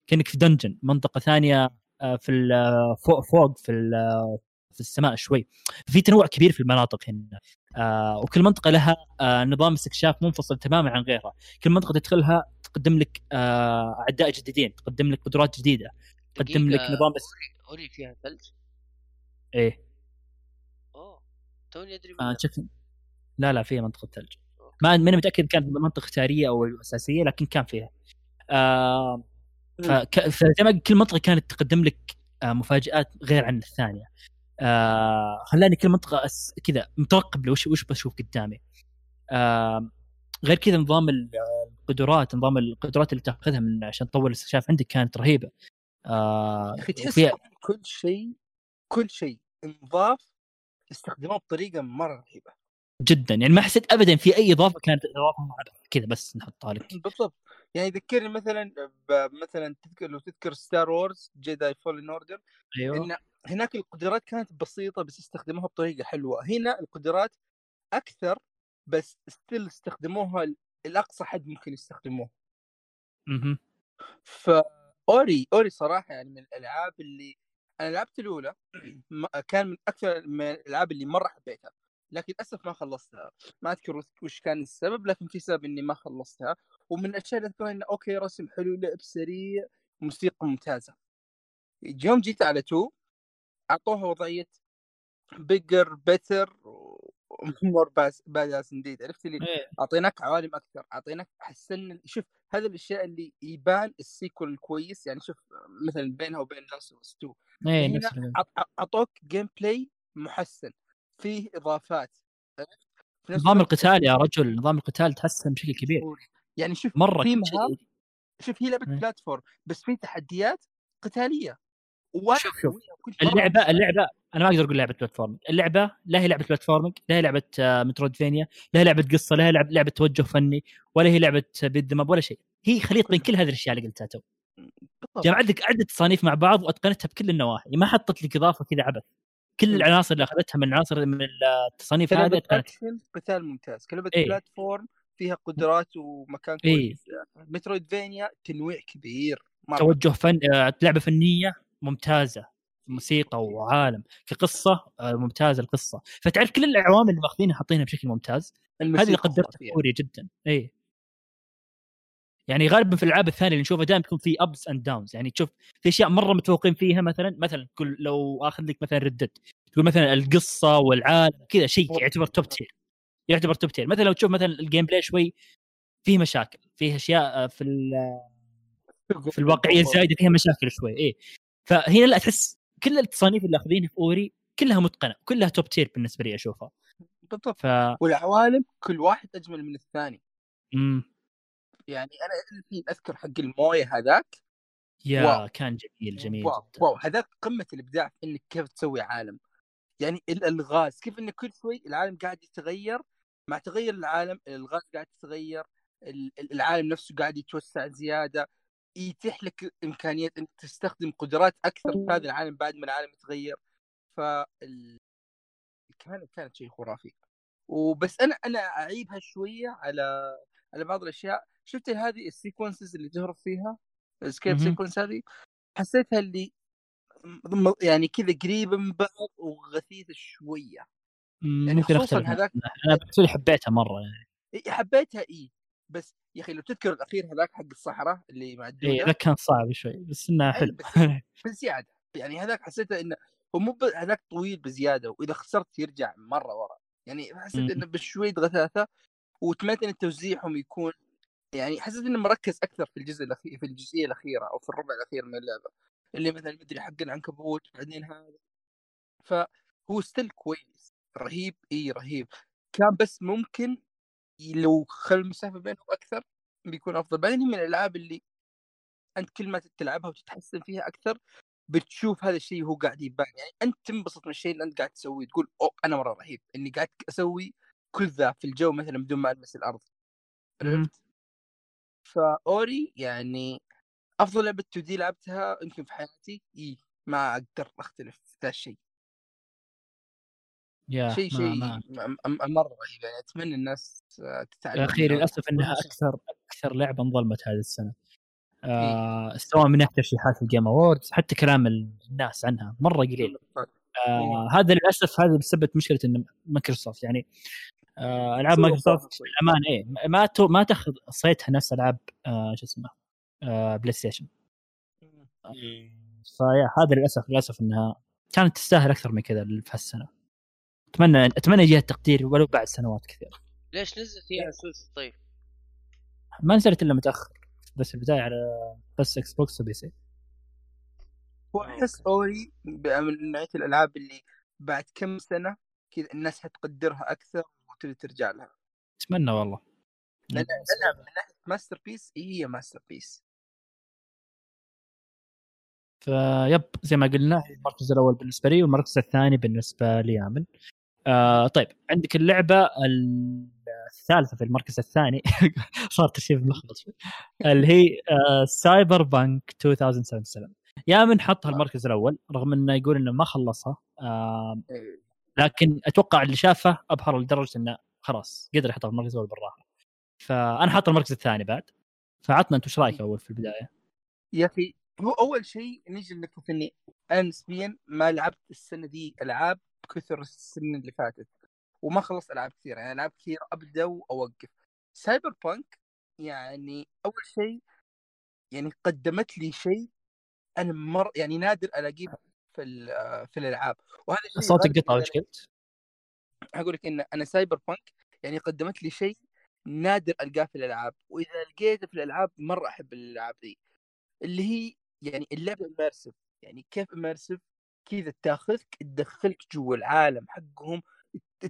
كأنك في دنجن، منطقة ثانية آه في ال- فوق فوق في ال- في السماء شوي. في تنوع كبير في المناطق هنا. آه وكل منطقة لها آه نظام استكشاف منفصل تماما عن غيرها، كل منطقة تدخلها تقدم لك آه أعداء جديدين، تقدم لك قدرات جديدة، تقدم لك نظام اوري فيها ثلج إيه توني أدري آه. شوف. لا لا فيها منطقة ثلج. ما ماني متأكد كانت منطقة اختيارية أو أساسية لكن كان فيها. آه فك... فزي ما كل منطقة كانت تقدم لك آه مفاجآت غير عن الثانية. آه خلاني كل منطقة أس... كذا مترقب لوش وش بشوف قدامي. آه غير كذا نظام ال- القدرات نظام القدرات اللي تأخذها من عشان تطور الاستكشاف عندك كانت رهيبة. آه يا أخي تحس وفيها كل شيء كل شيء انضاف استخدموه بطريقة مرة رهيبة. جدا. يعني ما حسيت ابدا في أي إضافة كانت إضافة. كذا بس نحطها لك. بالضبط. يعني يذكرني مثلا مثلا تذكر لو تذكر Star Wars Jedi Fallen Order أيوه. إن هناك القدرات كانت بسيطة بس استخدموها بطريقة حلوة. هنا القدرات أكثر بس still استخدموها ل- لأقصى حد ممكن يستخدموه مهم. ف Ori Ori صراحة يعني من الألعاب اللي أنا لعبت الأولى كان من أكثر من الألعاب اللي مرة حبيتها لكن للأسف ما خلصتها. ما أذكر وش- كان السبب لكن في سبب إني ما خلصتها. ومن الأشياء اللي أذكرها انه أوكي رسم حلو لعب سريع موسيقى ممتازة. يوم جيت على 2 أعطوها وضعية bigger better و more badass indeed عرفت اللي إيه. أعطيناك عوالم أكثر. أعطيناك حسن شوف هذه الأشياء اللي يبان ال sequel الكويس يعني شوف مثلا بينها وبين Last of 2 إيه هنا نفس ال- أعط- أعطوك gameplay محسن. فيه إضافات؟ في نظام القتال يا رجل نظام القتال تحسن بشكل كبير. يعني شوف مرة في مهام. شوف هي لعبة إيه. platform بس في تحديات قتالية. شوف- شوف. اللعبة. اللعبة أنا ما أقدر أقول لعبة platforming اللعبة لا هي لعبة platforming لا هي لعبة آه، Metroidvania لا هي لعبة قصة لا هي لعبه لعبة توجه فني ولا هي لعبة beat 'em up ولا شيء هي خليط بين كل هذه الأشياء اللي قلتها تو بالضبط. جمع عندك عدة تصانيف مع بعض وأتقنتها بكل النواحي ما حطت لك إضافة كذا عبث كل. العناصر اللي أخذتها من عناصر من التصانيف هذه كلعبة أتقنتها قتال ممتاز كلعبة إيه. platform فيها قدرات ومكان إيه. كويس Metroidvania تنويع كبير توجه فن آه، لعبة فنية ممتازة موسيقى وعالم كقصة آه، ممتازة القصة. فتعرف كل العوامل اللي ماخذينها حاطينها بشكل ممتاز؟ هذه اللي قدرتها خرافية. قوية جدا. اي يعني غالبا في الألعاب الثانية اللي نشوفها دائما تكون في ups and downs يعني تشوف في أشياء مرة متفوقين فيها مثلا مثلا تقول لو آخذ لك مثلا Red Dead تقول مثلا القصة والعالم كذا شيء يعتبر top tier يعتبر top tier مثلا لو تشوف مثلا ال gameplay شوي فيه مشاكل فيه أشياء آه، في ال- في الواقعية الزايدة فيها مشاكل شوي. إيه. فهنا لا تحس كل التصانيف اللي أخذينها في Ori كلها متقنة كلها top tier بالنسبة لي أشوفها. بالضبط. ف والعوالم كل واحد أجمل من الثاني. مم. يعني أنا الحين أذكر حق الموية هذاك. يا wow. كان جميل جميل wow. جدا. wow هذاك قمة الإبداع في إنك كيف تسوي عالم. يعني الالغاز كيف انك كل شوي العالم قاعد يتغير مع تغير العالم الالغاز قاعد تتغير ال- ال- العالم نفسه قاعد يتوسع زيادة. يتيح لك إمكانية إنك تستخدم قدرات أكثر في هذا العالم بعد ما العالم يتغير. ف كانت كانت شيء خرافي. وبس أنا أنا أعيبها شوية على على بعض الأشياء. شفت هذه ال sequences اللي تهرب فيها؟ ال escape. sequence هذه؟ حسيتها اللي يعني كذا قريبة من بعض وغثيثة شوية. يعني ممكن خصوصاً. هذاك- أنا بالنسبة لي حبيتها مرة يعني. حبيتها إي. بس يا أخي لو تذكر الأخير هذاك حق الصحراء اللي مع اي ذا كان صعب شوي بس إنه أي، حلو. بس بزياده يعني هذاك حسيته إنه هو مو هذاك طويل بزيادة وإذا خسرت يرجع مرة ورا. يعني حسيت. إنه بشويه غثاثه وتمنيت إن توزيعهم يكون يعني حسيت إنه مركز أكثر في الجزء الاخير في الجزئية الأخيرة أو في الربع الأخير من اللعبة. اللي مثلا مدري حق العنكبوت بعدين هذا. فهو ستيل كويس. رهيب اي رهيب. كان بس ممكن لو خل المسافة بينهم أكثر بيكون أفضل. بعدين هي من الألعاب اللي أنت كل ما تلعبها وتتحسن فيها أكثر بتشوف هذا الشيء هو قاعد يبان. يعني أنت تنبسط من الشيء اللي أنت قاعد تسويه تقول أوه أنا مرة رهيب إني قاعد أسوي كل ذا في الجو مثلا بدون ما ألمس الأرض. عرفت؟ ف Ori يعني أفضل لعبة 2D لعبتها يمكن في حياتي. اي ما أقدر أختلف في ذا الشيء. شيء شيء مرة رهيب. يعني أتمنى الناس آه، تتعلم يا أخي. للأسف إنها. أكثر أكثر لعبة انظلمت هذه السنة. آه سواء من ناحية ترشيحات ال Game Awards حتى كلام الناس عنها مرة قليل. آه هذا للأسف هذا بسبب مشكلة إن مايكروسوفت. يعني آه ألعاب مايكروسوفت. بالامان إيه ما تو ما تاخذ صيتها نفس ألعاب آه شو اسمه آه PlayStation ف yeah هذا للأسف للأسف إنها كانت تستاهل أكثر من كذا في هالسنة. اتمنى أتمنى يجيها التقدير ولو بعد سنوات كثير ليش نزلت هي على طيب؟ ما نزلت إلا متأخر بس البداية على بس Xbox و PC هو احس Ori من نوعيه الألعاب اللي بعد كم سنة كذا الناس حتقدرها أكثر وتبي ترجع لها. أتمنى والله. لأن لانها من ناحية masterpiece هي masterpiece ف yep زي ما قلنا المركز الأول بالنسبة لي والمركز الثاني بالنسبة لي آمل. آه طيب عندك اللعبة الثالثة في المركز الثاني. صار ترتيب ملخبط اللي هي آه سايبر بانك 2077 يا من حطها المركز الأول رغم إنه يقول إنه ما خلصها آه لكن أتوقع اللي شافه أبهر لدرجة إنه خلاص قدر يحطها في المركز الأول بالراحة. فأنا حاط المركز الثاني بعد. فعطنا أنت إيش رأيك أول في البداية؟ يا أخي هو أول شيء نيجي لنقطه إني أنا نسبيا ما لعبت السنة دي ألعاب كثر السنة اللي فاتت وما خلصت ألعاب كثيرة يعني ألعاب كثير أبدأ وأوقف. Cyberpunk يعني أول شيء يعني قدمت لي شيء أنا مر يعني نادر ألاقيه في في الألعاب. وهذا الشيء صوتك قطع إيش قلت؟ أقول لك إن أنا Cyberpunk يعني قدمت لي شيء نادر ألقاه في الألعاب وإذا لقيته في الألعاب مرة أحب الألعاب دي اللي هي يعني اللعبة immersive يعني كيف immersive كذا تاخذك تدخلك جوا العالم حقهم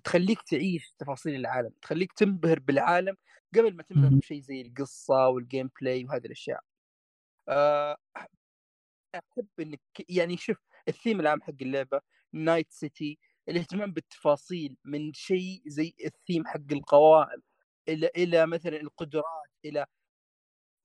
تخليك تعيش تفاصيل العالم تخليك تنبهر بالعالم قبل ما تنبهر بشيء زي القصة وال gameplay وهذه الأشياء. أه أحب إنك يعني شوف الثيم العام حق اللعبة Night City الاهتمام بالتفاصيل من شيء زي الثيم حق القوائم إلى إلى مثلا القدرات إلى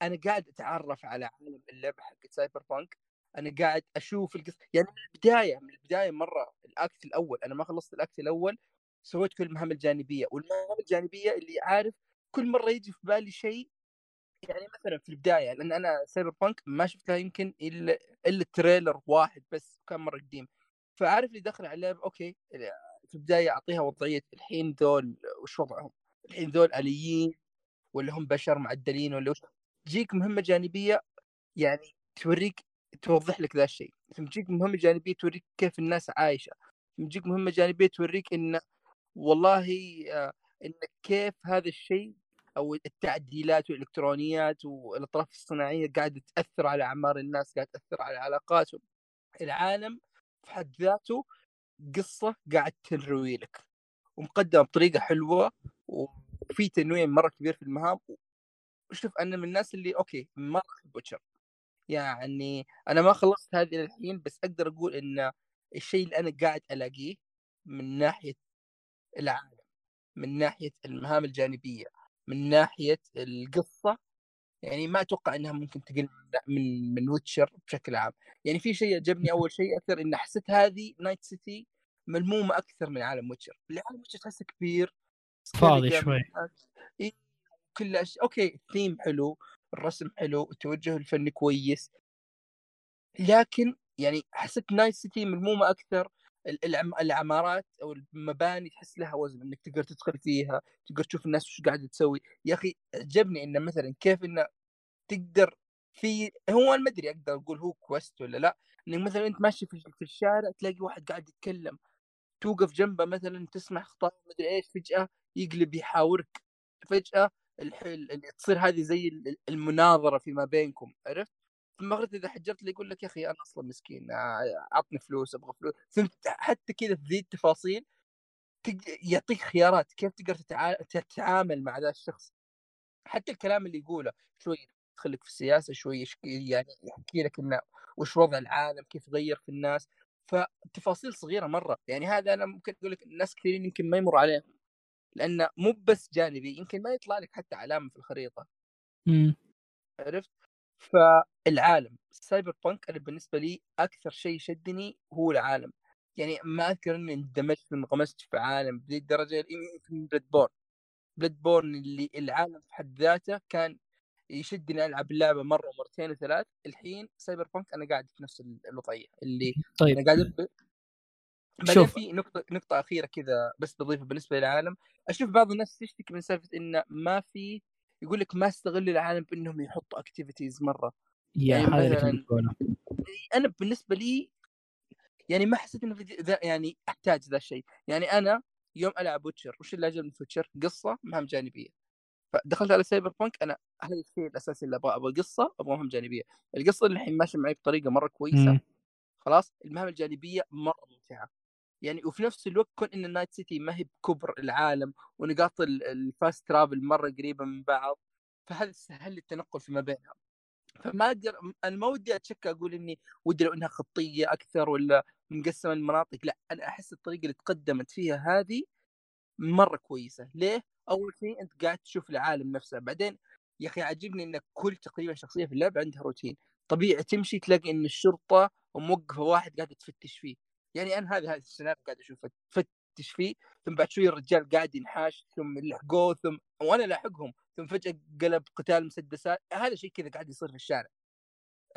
أنا قاعد أتعرف على عالم اللعبة حق Cyberpunk أنا قاعد أشوف القصة. يعني من البداية من البداية مرة ال act الأول أنا ما خلصت ال act الأول سويت كل المهام الجانبية والمهام الجانبية اللي عارف كل مرة يجي في بالي شيء يعني مثلا في البداية لأن أنا Cyberpunk ما شفتها يمكن إلا إلا trailer واحد بس كان مرة قديم. فعارف اللي داخل على اللعبه أوكي في البداية أعطيها وضعية الحين ذول وش وضعهم؟ الحين ذول آليين ولا هم بشر معدلين ولا وش؟ تجيك مهمة جانبية يعني توريك توضح لك ذا الشيء. تجيك مهمة جانبية توريك كيف الناس عايشة. تجيك مهمة جانبية توريك إن والله آه إن كيف هذا الشيء أو التعديلات والإلكترونيات والأطراف الصناعية قاعدة تأثر على أعمار الناس قاعدة تأثر على علاقاتهم. العالم في حد ذاته قصة قاعد تنروي لك. ومقدمة بطريقة حلوة وفي تنويع مرة كبير في المهام. شوف أنا من الناس اللي أوكي ما أحب Witcher يعني أنا ما خلصت هذه الحين بس أقدر أقول إن الشيء اللي أنا قاعد ألاقيه من ناحية العالم من ناحية المهام الجانبية من ناحية القصة يعني ما أتوقع إنها ممكن تقل من من Witcher بشكل عام. يعني في شيء عجبني أول شيء أكثر ان حسيت هذه Night City ملمومة أكثر من عالم Witcher. عالم Witcher تحسه كبير فاضي شوي. إيه كل okay ال theme حلو. الرسم حلو التوجه الفني كويس. لكن يعني حسيت نايت سيتي ملمومه أكثر العمارات أو المباني تحس لها وزن إنك تقدر تدخل فيها تقدر تشوف الناس وش قاعدة تسوي. يا أخي عجبني إنه مثلا كيف إنه تقدر في هو ما أدري أقدر أقول هو كويست ولا لأ إنك مثلا أنت ماشي في الشارع تلاقي واحد قاعد يتكلم توقف جنبه مثلا تسمع خطاب مدري إيش فجأة يقلب يحاورك فجأة اللي تصير هذه زي المناظرة فيما بينكم عرفت؟ ثم إذا حجرت لي يقول لك يا أخي أنا أصلا مسكين آه، عطني فلوس أبغى فلوس. فهمت حتى كذا في ذي التفاصيل يعطيك خيارات كيف تقدر تتعامل مع ذا الشخص. حتى الكلام اللي يقوله شوي يدخلك في السياسة شوي يعني يحكي لك إنه وش وضع العالم كيف غير في الناس. فتفاصيل صغيرة مرة يعني هذا أنا ممكن أقول لك الناس كثيرين يمكن ما يمر عليهم. لأنه مو بس جانبي يمكن ما يطلع لك حتى علامة في الخريطة. إمم. عرفت؟ فالعالم Cyberpunk أنا بالنسبة لي أكثر شيء شدني هو العالم. يعني ما أذكر إني اندمجت وانغمست في عالم بذي الدرجة يمكن Bloodborne Bloodborne اللي العالم في حد ذاته كان يشدني ألعب اللعبة مرة ومرتين وثلاث. الحين Cyberpunk أنا قاعد في نفس الوضعية اللي طيب. أنا قاعد بعدين في نقطة نقطة أخيرة كذا بس بضيفها بالنسبة للعالم، أشوف بعض الناس تشتكي من سالفة إنه ما في يقول لك ما استغل العالم بإنهم يحطوا activities مرة. يا يعني مثلا أنا بالنسبة لي يعني ما حسيت إنه في ذا يعني أحتاج ذا الشيء، يعني أنا يوم ألعب Witcher وش اللي عجبني في Witcher؟ قصة مهام جانبية. فدخلت على Cyberpunk أنا هذا الشيء الأساسي اللي ابغاه أبغى قصة أبغى مهام جانبية. القصة اللي الحين ماشية معي بطريقة مرة كويسة. خلاص المهام الجانبية مرة ممتعة. يعني وفي نفس الوقت كون إن ال Night City ما هي بكبر العالم ونقاط ال fast travel مرة قريبة من بعض فهذا سهل التنقل فيما بينها فما أقدر أنا ما ودي أتشكى أقول إني ودي لو إنها خطية أكثر ولا مقسمة المناطق لا أنا أحس الطريقة اللي تقدمت فيها هذه مرة كويسة. ليه؟ أول شيء أنت قاعد تشوف العالم نفسه. بعدين يا أخي عاجبني إن كل تقريبا شخصية في اللعبة عندها روتين. طبيعي تمشي تلاقي إن الشرطة موقفه واحد قاعدة تفتش فيه. يعني أنا هذا هذا السيناريو قاعد اشوفه تفتش فيه ثم بعد شوي الرجال قاعد ينحاش ثم لحقوه ثم وأنا لاحقهم ثم فجأة قلب قتال مسدسات هذا شيء كذا قاعد يصير في الشارع.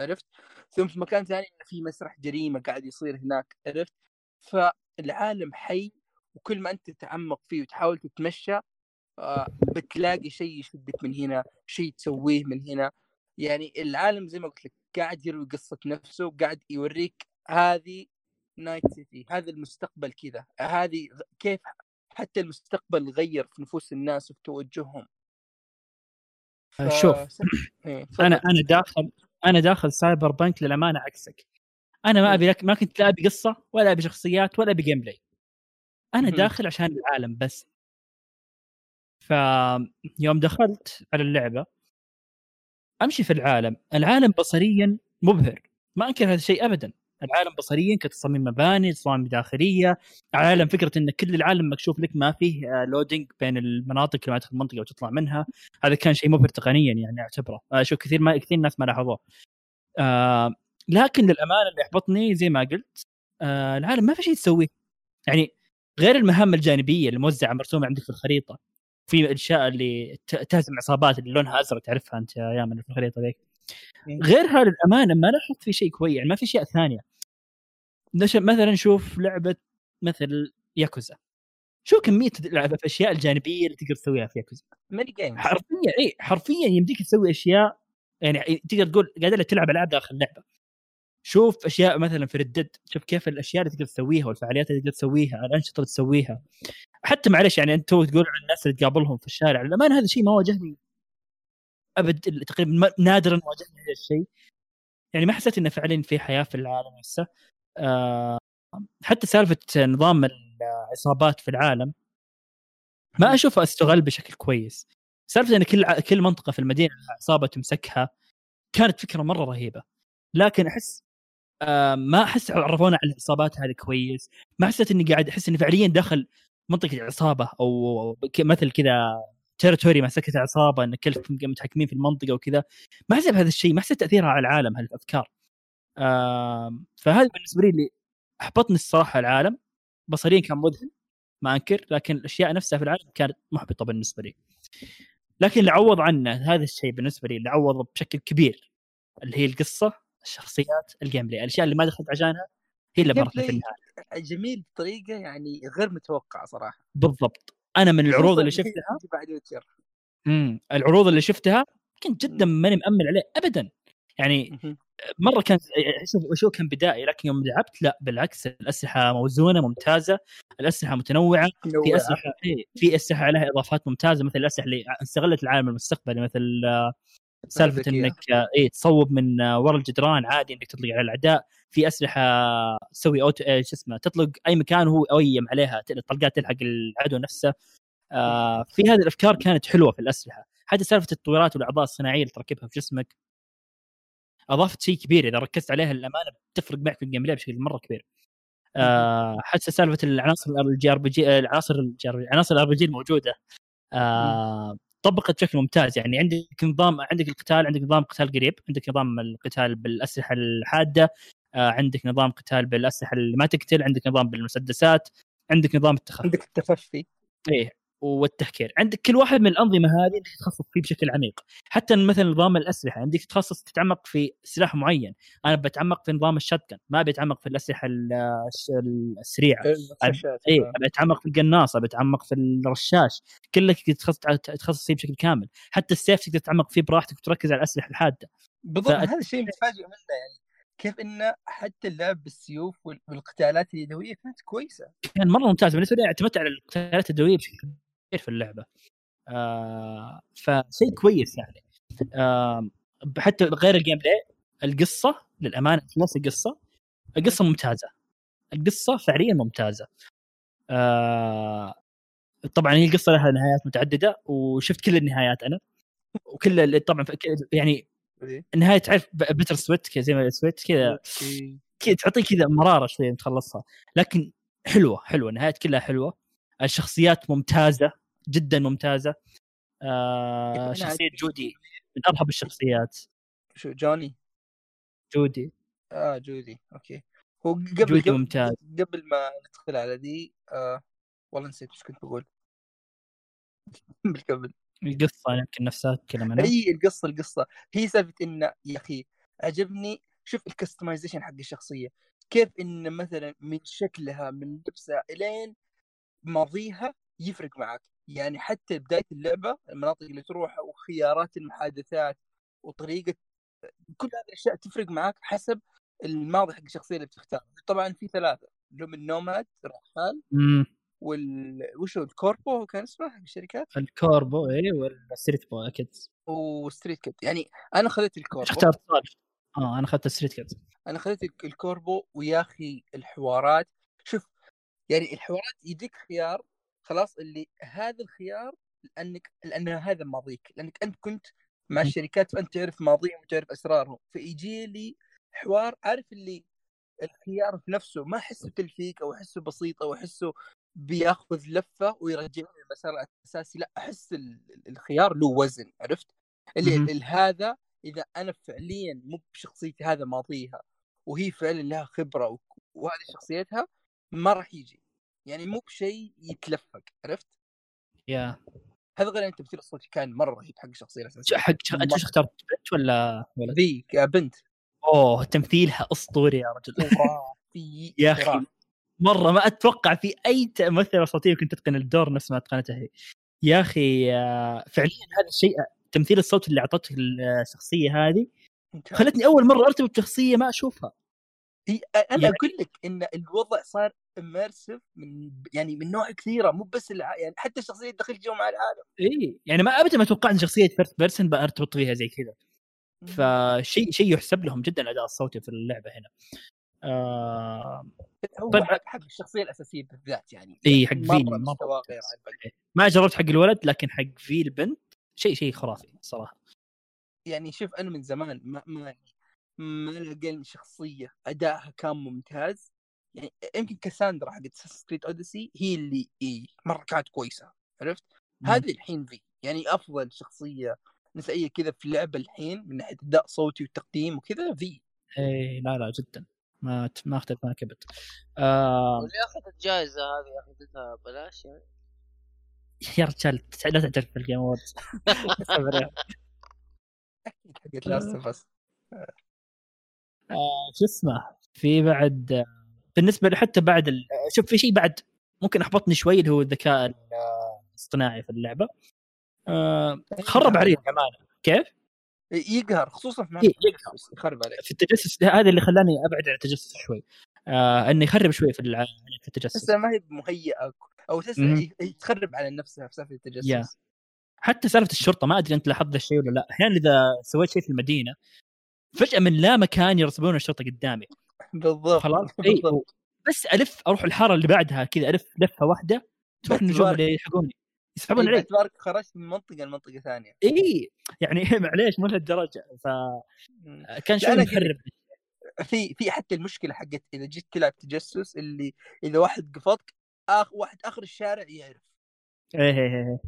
عرفت؟ ثم في مكان ثاني في مسرح جريمة قاعد يصير هناك عرفت؟ فالعالم حي وكل ما أنت تتعمق فيه وتحاول تتمشى آه، بتلاقي شيء يشدك من هنا شيء تسويه من هنا. يعني العالم زي ما قلت لك قاعد يروي قصة نفسه وقاعد يوريك هذه Night City هذا المستقبل كذا. هذه كيف حتى المستقبل غير في نفوس الناس وفي توجههم. ف... شوف إيه، أنا أنا داخل أنا داخل Cyberpunk للأمانة عكسك. أنا ما أبي لك ما كنت لا أبي قصة ولا أبي شخصيات ولا أبي gameplay أنا. داخل عشان العالم بس. فيوم دخلت على اللعبة أمشي في العالم. العالم بصريا مبهر. ما أنكر هذا الشيء ابدا. العالم بصريا كتصاميم مباني تصاميم داخلية. العالم فكرة إن كل العالم مكشوف لك ما فيه آه، لودينج بين المناطق لما تدخل المنطقة وتطلع منها. هذا كان شيء مبهر تقنيا يعني أعتبره. أشوف كثير ما كثير ناس ما لاحظوه. آه لكن للأمانة اللي يحبطني زي ما قلت آه العالم ما في شيء تسويه. يعني غير المهام الجانبية الموزعة مرسومة عندك في الخريطة. في الأشياء اللي تهزم عصابات اللي لونها أزرق تعرفها أنت يا اللي في الخريطة ذيك. مم. غيرها للأمانة ما لاحظت في شيء كويس يعني ما في أشياء ثانية. مثلا نشوف لعبة مثل ياكوزا. شو كمية اللعبة الأشياء الجانبية اللي تقدر تسويها في ياكوزا؟ ماني جيمز حرفيا إي حرفيا يمديك تسوي أشياء يعني تقدر تقول قاعد تلعب ألعاب داخل اللعبة. شوف أشياء مثلا في ردد شوف كيف الأشياء اللي تقدر تسويها والفعاليات اللي تقدر تسويها الأنشطة اللي تسويها. حتى معلش يعني أنت تقول عن الناس اللي تقابلهم في الشارع للأمانة هذا الشيء ما واجهني أبد تقريبا نادرا واجهني هذا الشيء. يعني ما حسيت إنه فعليا في حياة في العالم نفسه حتى سالفة نظام العصابات في العالم ما أشوفها أستغل بشكل كويس. سالفة إن كل كل منطقة في المدينة عصابة تمسكها كانت فكرة مرة رهيبة. لكن أحس آه ما أحس عرفونا على العصابات هذه كويس. ما حسيت إني قاعد أحس إني فعليا داخل منطقة عصابه أو مثل كذا تيريتوري مسكت عصابة إن كل متحكمين في المنطقة وكذا. ما حسيت بهذا الشيء ما حسيت تأثيرها على العالم هالافكار آه فهذا بالنسبة لي اللي أحبطني الصراحة العالم. بصريا كان مذهل ما أنكر لكن الأشياء نفسها في العالم كانت محبطة بالنسبة لي. لكن اللي عوض عنه هذا الشيء بالنسبة لي اللي عوض بشكل كبير اللي هي القصة الشخصيات ال gameplay الأشياء اللي ما دخلت عشانها هي اللي مرتني في النهاية. جميل بطريقة يعني غير متوقعة صراحة. بالضبط. أنا من العروض اللي شفتها بعد امم العروض اللي شفتها كنت جدا ماني مأمن عليه ابدا. يعني. مرة كان شوف شو كان بدائي لكن يوم لعبت لا بالعكس الأسلحة موزونة ممتازة الأسلحة متنوعة في. أسلحة في أسلحة عليها إضافات ممتازة مثل الأسلحة اللي استغلت العالم المستقبلي مثل آه، سالفة. إنك آه، إيه تصوب من آه، ورا الجدران عادي إنك تطلق على الأعداء في أسلحة تسوي auto آه، شو اسمه تطلق أي مكان وهو aim عليها الطلقات تلحق العدو نفسه آه في هذه الأفكار كانت حلوة في الأسلحة حتى سالفة التطويرات والأعضاء الصناعية اللي تركبها في جسمك أضافت شيء كبير إذا ركزت عليها للأمانة بتفرق معك في ال gameplay بشكل مرة كبير. آه حتى سالفة العناصر ال JRPG العناصر ال JRP عناصر ال RPG الموجوده آه طبقت بشكل ممتاز. يعني عندك نظام عندك القتال عندك نظام قتال قريب. عندك نظام القتال بالأسلحة الحادة. آه عندك نظام قتال بالأسلحة اللي ما تقتل عندك نظام بالمسدسات. عندك نظام التخفي. عندك التخفي. إيه. والتهكير عندك كل واحد من الأنظمة هذه إنك تتخصص فيه بشكل عميق. حتى مثلا نظام الأسلحة عندك تخصص تتعمق في سلاح معين. أنا بتعمق في نظام الشتقن ما بتعمق في الأسلحة السريعة. اي ابي اتعمق في القناصة بتعمق في الرشاش. كلك تخصص تخصص فيه بشكل كامل. حتى السيف تقدر تتعمق فيه براحتك وتركز على الأسلحة الحادة. بالضبط هذا الشيء متفاجئ منه يعني كيف انه حتى اللعب بالسيوف وال- والقتالات اليدوية كانت كويسة. كان مرة ممتاز بالنسبة لي اعتمدت على القتالات اليدوية بشكل في اللعبة. آه فشيء كويس يعني. آه حتى غير ال gameplay القصة للأمانة في نفس القصة. القصة ممتازة. القصة فعليا ممتازة. آه طبعا هي القصة لها نهايات متعددة وشفت كل النهايات أنا. وكل اللي طبعا يعني إيه. النهاية تعرف bittersweet كذا زي ما سويت كذا. تعطيك كذا مرارة شوية لما تخلصها. لكن حلوة حلوة. النهايات كلها حلوة. الشخصيات ممتازة. جدا ممتازة. آه أنا شخصية جودي. من أرهب الشخصيات. شو جوني؟ جودي. آه جودي. okay. هو قبل جودي قبل, ممتاز. قبل ما ندخل على ذي آه والله نسيت إيش كنت بقول. بالقبل القصة يمكن نفسها تتكلم عنها. اي القصة القصة. هي سالفة إن يا أخي عجبني. شوف ال customization حق الشخصية. كيف إن مثلا من شكلها من لبسها إلين ماضيها يفرق معك. يعني حتى بداية اللعبة المناطق اللي تروح وخيارات المحادثات وطريقة كل هذه الأشياء تفرق معك حسب الماضي حق الشخصية اللي بتختارها طبعا في ثلاثة اللي هم ال Nomad الرحال وال وشو ال Corpo كان اسمه حق الشركات؟ ال Corpo اي وال Street Boy أكيد. و Street Kid يعني أنا خذيت ال Corpo. اخترت صالح؟ آه أنا اخذت ال Street Kid أنا خذيت الك- ال Corpo ويا أخي الحوارات. شوف يعني الحوارات يجيك خيار خلاص اللي هذا الخيار لأنك لأن هذا ماضيك لأنك أنت كنت مع. الشركات فانت تعرف ماضيهم وتعرف أسرارهم فيجي لي حوار عارف اللي الخيار في نفسه ما أحسه تلفيق أو أحسه بسيط أو أحسه بياخذ لفة ويرجعني للمسار الأساسي لا أحس ال- الخيار له وزن عرفت؟ اللي هذا إذا أنا فعليا مو بشخصيتي هذا ماضيها وهي فعلا لها خبرة وهذه شخصيتها ما راح يجي يعني مو بشيء يتلفق عرفت؟ يا هذا غير أنت تمثيل الصوتي كان مرة رهيب حق الشخصية الأساسية حق. أنت إيش اخترت بنت ولا ولد؟ ذي بنت أوه تمثيلها أسطوري يا رجل يا أخي. مرة ما أتوقع في أي ممثلة صوتية كنت تتقن الدور نفس ما اتقنته هي يا أخي آه، فعليا هذا الشيء تمثيل الصوت اللي أعطته الشخصية هذه. خلتني أول مرة أرتبط بشخصية ما أشوفها هي أنا يعني- أقول لك إن الوضع صار immersive من يعني من نوع كثيرة مو بس الع... يعني حتى الشخصيه تدخل جو مع العالم. إي يعني ما ابدا ما توقعت إن شخصية first person بارتبط فيها زي كذا. فشيء شيء يحسب لهم جدا الأداء الصوتي في اللعبة هنا. آه هو طيب- حق, حق الشخصية الأساسية بالذات يعني. إي حق مرة فيل. ما جربت حق الولد لكن حق في البنت شيء شيء خرافي صراحة. يعني شوف أنا من زمان ما ما ما لقيت شخصية أدائها كان ممتاز. يعني يمكن Kassandra حقت Creed Odyssey هي اللي إيه مرة كانت كويسة عرفت؟ هذه الحين في يعني أفضل شخصية نسائية كذا في اللعبة الحين من ناحية أداء صوتي وتقديم وكذا في إي لا لا جدا. ما ما أختلف معك أبد. آه واللي أخذت جائزه هذه؟ اخذتها بلاش يعني. يا رجال لا تعترف بال Game Awards أكيد حقت Last آه، شو اسمه؟ في بعد آه، بالنسبة لي حتى بعد ال... شوف في شيء بعد ممكن أحبطني شوي اللي هو الذكاء ال- الاصطناعي في اللعبة. آه خرب علي الامانه كيف؟ يقهر خصوصا في إيه، يقهر. يخرب عليك. في التجسس هذا اللي خلاني أبعد عن التجسس شوي. آه إنه يخرب شوي في الع... في التجسس. تحسها ما هي مهيئة أو تحس مهم. هي تخرب على نفسها في سالفه التجسس. يا. حتى سالفة الشرطة ما أدري أنت لاحظت الشيء ولا لا. أحيانا إذا سويت شيء في المدينة فجأة من لا مكان يرسبون الشرطة قدامي. بالضبط خلاص؟ إي. بس ألف أروح الحارة اللي بعدها كذا ألف لفة واحدة تروح النجوم اللي يلحقوني يسحبون علي باعتبارك خرجت من منطقة لمنطقة ثانية. إي يعني معليش مو لهالدرجة. فكان شوي أنا مخرب. في في حتى المشكلة حقت إذا جيت تلعب تجسس اللي إذا واحد قفطك آخ واحد آخر الشارع يعرف. إيه إيه إيه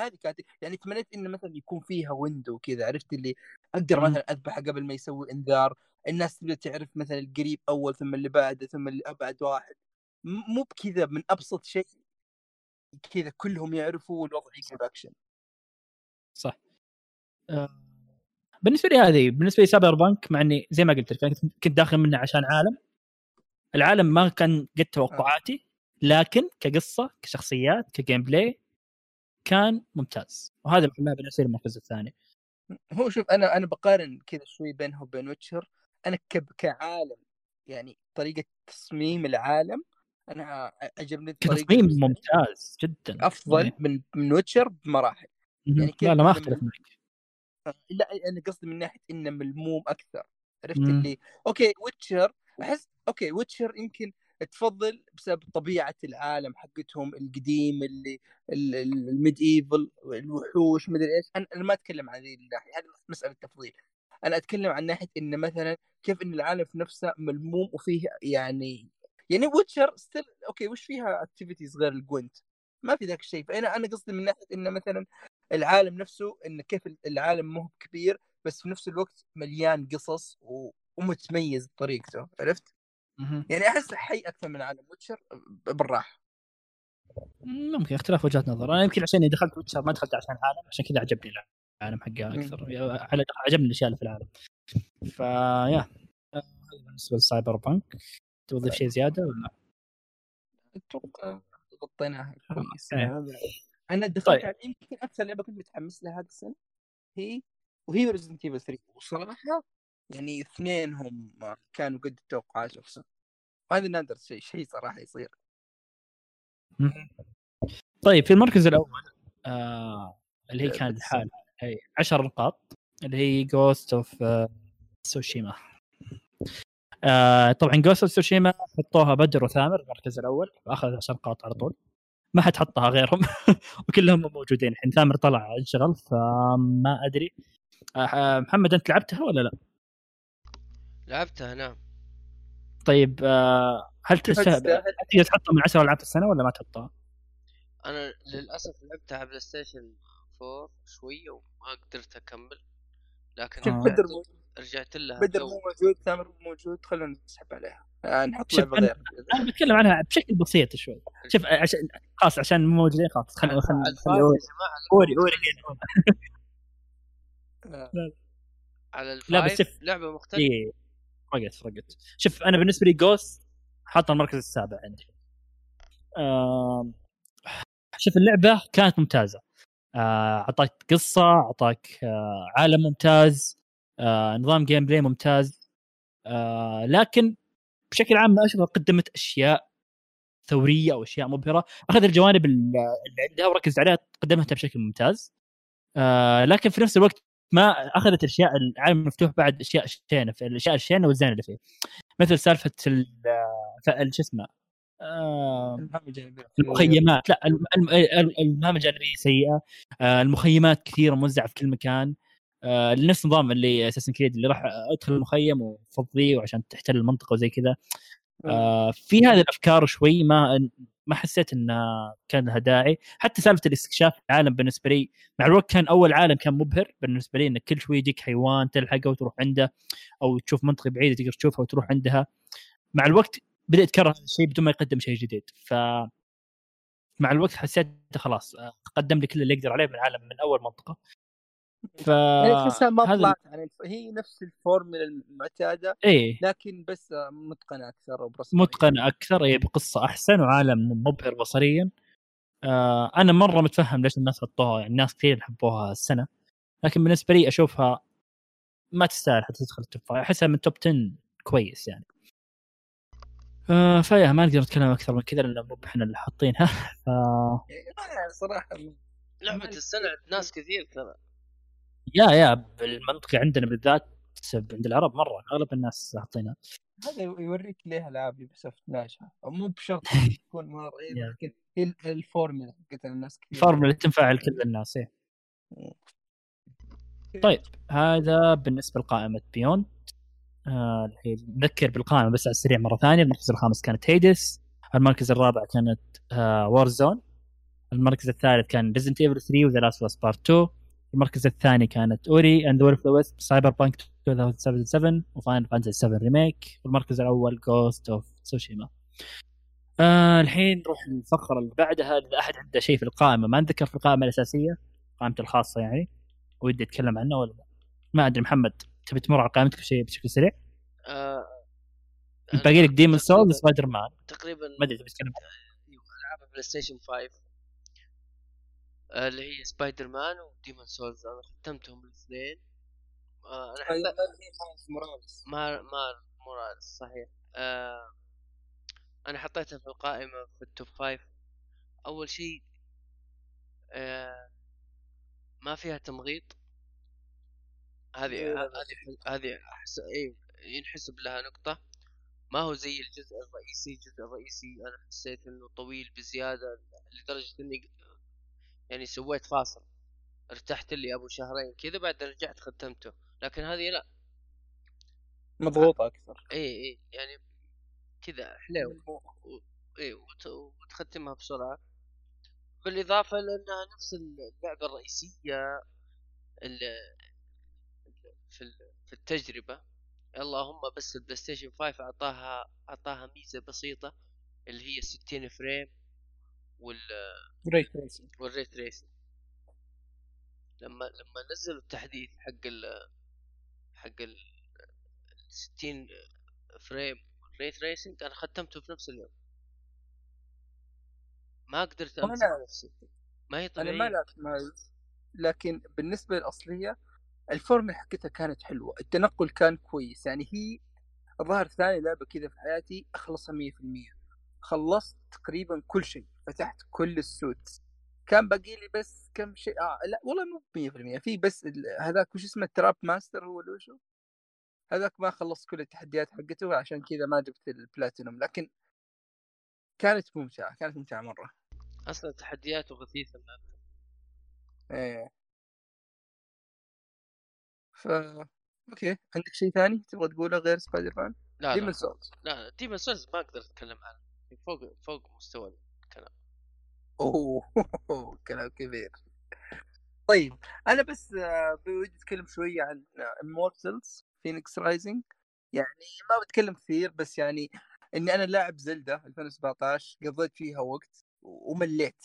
هذه كانت يعني تمنيت إنه مثلا يكون فيها ويندو كذا عرفت اللي أقدر. مثلا أذبحه قبل ما يسوي إنذار الناس تبدا تعرف مثلا القريب أول ثم اللي بعده ثم اللي أبعد واحد. مو بكذا من أبسط شيء كذا كلهم يعرفوا والوضع يقلب اكشن صح. آه، بالنسبة لي هذه بالنسبة لي Cyberpunk مع إني زي ما قلت لك كنت- داخل منه عشان عالم. العالم ما كان قد توقعاتي لكن كقصة كشخصيات ك gameplay كان ممتاز. وهذا ما بالنسبة لي المركز الثاني. هو شوف أنا أنا بقارن كذا شوي بينه وبين Witcher. أنا ك- كعالم يعني طريقة تصميم العالم أنا عجبني تصميم ممتاز جدا أفضل يعني. من من Witcher بمراحل. يعني كيف لا لا ما أختلف معك لا أنا قصدي من ناحية إنه ملموم أكثر عرفت مم. اللي okay Witcher أحس okay Witcher يمكن تفضل بسبب طبيعة العالم حقتهم القديم اللي ال medieval الوحوش مدري إيش أنا أنا ما أتكلم عن ذي الناحية هذه مسألة تفضيل أنا أتكلم عن ناحية إن مثلا كيف إن العالم في نفسه ملموم وفيه يعني يعني Witcher still okay وش فيها activities غير ال Gwent ما في ذاك الشيء. فأنا أنا قصدي من ناحية إنه مثلا العالم نفسه إن كيف العالم مو كبير بس في نفس الوقت مليان قصص و... ومتميز بطريقته. عرفت؟ يعني أحس حي أكثر من عالم Witcher بالراحة. ممكن اختلاف وجهات نظر. أنا يمكن عشان دخلت Witcher ما دخلت عشان العالم عشان كذا عجبني العالم حقها أكثر. على عجبني الأشياء اللي في العالم. فيا هذا بالنسبة لل Cyberpunk تضيف شيء زيادة ولا؟ أتوقع غطيناها كويس. إيه. أنا دخلت طيب. يمكن أكثر لعبة كنت متحمس لها هذه السنة هي وهي Resident Evil 3 وصراحة يعني اثنينهم كانوا قد التوقعات اقسم وهذا نادر شيء شيء صراحة يصير. طيب في المركز الأول آه اللي هي كانت الحالة هي 10 نقاط. اللي هي Ghost of سوشيما آه طبعا Ghost of Tsushima حطوها بدر وثامر المركز الأول واخذ 10 نقاط على طول. ما حد حطها غيرهم وكلهم موجودين. الحين ثامر طلع انشغل فما أدري. آه محمد أنت لعبتها ولا لا؟ لعبتها نعم. طيب آه هل تستاهل؟ تقدر تحطها من 10 ألعاب السنة ولا ما تحطها؟ أنا للأسف لعبتها على PlayStation 4 شوية وما قدرت أكمل. لكن آه. بدر موجود رجعت لها بدر مو موجود ثامر مو موجود خلونا نسحب عليها. آه نحط لعبه غير أنا بتكلم عنها بشكل بسيط شوي. شوف عشان خلاص عشان مو موجودين خلاص خلينا خلينا أوري. أوري على ال five لا بس شوف لعبة مختلفة. إيه. فرقت فرقت شوف أنا بالنسبة لي Ghost حاط المركز السابع عندي. آه شوف اللعبة كانت ممتازة. آه، أعطاك قصة أعطاك آه عالم ممتاز آه نظام gameplay ممتاز. آه لكن بشكل عام أشوفها قدمت أشياء ثورية أو أشياء مبهرة. أخذ الجوانب اللي عندها وركزت عليها قدمتها بشكل ممتاز. آه لكن في نفس الوقت ما أخذت الاشياء العالم المفتوح بعد أشياء شينة الأشياء الشينة والزينة اللي فيه. مثل سالفة شو اسمه المخيمات. لا المهام الجانبيه سيئة. آه، المخيمات كثيرة موزعه في كل مكان. آه، نفس نظام اللي اساسن كريد اللي راح أدخل المخيم وفضيه وعشان تحتل المنطقة وزي كذا. آه، في هذه الأفكار شوي ما ما حسيت انها كان لها داعي. حتى سالفة الاستكشاف العالم بالنسبة لي مع الوقت كان أول عالم كان مبهر بالنسبة لي انك كل شوي يجيك حيوان تلحقه وتروح عنده أو تشوف منطقة بعيدة تقدر تشوفها وتروح عندها. مع الوقت بدا يتكرر هذا الشيء بدون ما يقدم شيء جديد. ف مع الوقت حسيت خلاص قدم لي كل اللي يقدر عليه من العالم من أول منطقة. ف يعني تحسها ما طلعت عن هي نفس الفورمولا المعتادة إيه. لكن بس متقنة أكثر وبرسم متقنة أكثر اي بقصة أحسن وعالم مبهر بصريا. آه أنا مرة متفهم ليش الناس حطوها يعني الناس كثير حبوها السنة لكن بالنسبة لي أشوفها ما تستاهل حتى تدخل ال top أحسها من top 10 كويس يعني. آه فيا ما نقدر نتكلم أكثر من كذا لأن مو إحنا اللي حاطينها. ف يعني صراحة لعبة السنة ناس كثير ترى. يا يا بالمنطقة عندنا بالذات عند العرب مرة أغلب الناس حاطينها. هذا يوريك ليه ألعاب Ubisoft ناجحه مو بشرط تكون مرة لكن هي الفورمولا حقت الناس كثير. الفورمولا اللي تنفع لكل الناس إيه. طيب هذا بالنسبة لقائمة Beyond آه نذكر بالقائمة بس على السريع مرة ثانية. المركز الخامس كانت Hades المركز الرابع كانت آه Warzone المركز الثالث كان Resident Evil 3 و The Last Part 2 المركز الثاني كانت Ori and the Wisps Cyberpunk 2077 و Final Fantasy 7 Remake والمركز الأول Ghost of Tsushima آه الحين نروح الفقره اللي بعدها. إذا أحد عنده شيء في القائمة ما نذكر في القائمة الأساسية قائمته الخاصة يعني ودي أتكلم عنه ولا ما أدري محمد. تبي تمر على قائمتك بشيء بشكل سريع؟ آه باقي لك Demon's Souls و Spider-Man. تقريبا ما أدري تبي تتكلم العاب PlayStation 5 اللي هي Spider-Man و Demon's Souls أنا ختمتهم الاثنين. آه أنا حبيت Morales. ما ما Morales صحيح. آه أنا حطيتها في القائمة في ال top five أول شيء آه ما فيها تمغيط. هذه إيه، هذه هذه احس اي ينحسب لها نقطة. ما هو زي الجزء الرئيسي؟ الجزء الرئيسي أنا حسيت إنه طويل بزيادة لدرجة إني يعني سويت فاصل. ارتحت لي أبو شهرين كذا بعد رجعت ختمته. لكن هذه لا. مضغوطة أكثر. اي اي يعني كذا حلو. اي وت- وتختمها بسرعة. بالإضافة لانها نفس اللعبه الرئيسية ال- في في التجربة. اللهم بس ال PlayStation 5 أعطاها أعطاها ميزة بسيطة اللي هي 60 frame وال ray tracing وال ray tracing لما لما نزلوا التحديث حق ال حق ال 60 frame وال ray tracing أنا ختمته في نفس اليوم. ما قدرت أمسك نفسي. ما هي أنا ما لعبت Miles لكن بالنسبة للاصليه الفورمولا حقتها كانت حلوة التنقل كان كويس يعني هي الظاهر ثاني لعبة كذا في حياتي أخلصها 100% خلصت تقريبا كل شيء فتحت كل ال suit كان باقي لي بس كم شيء آه لا والله مو 100% في بس ال- هذاك وش اسمه ال Taskmaster هو اللي وشو؟ هذاك ما خلصت كل التحديات حقته عشان كذا ما جبت البلاتينوم لكن كانت ممتعة كانت ممتعة مرة. أصلا تحدياته اللعبة. إيه. ف أوكي. عندك شيء ثاني تبغى تقوله غير سبايدر مان؟ لا Demon's لا Souls لا Demon's Souls ما أقدر أتكلم عنه. فوق فوق مستوى الكلام. أوه. كلام كبير. طيب أنا بس آه، بدي أتكلم شوية عن Immortals Fenyx Rising يعني ما بتكلم كثير بس يعني إني أنا لاعب Zelda 2017 قضيت فيها وقت ومليت.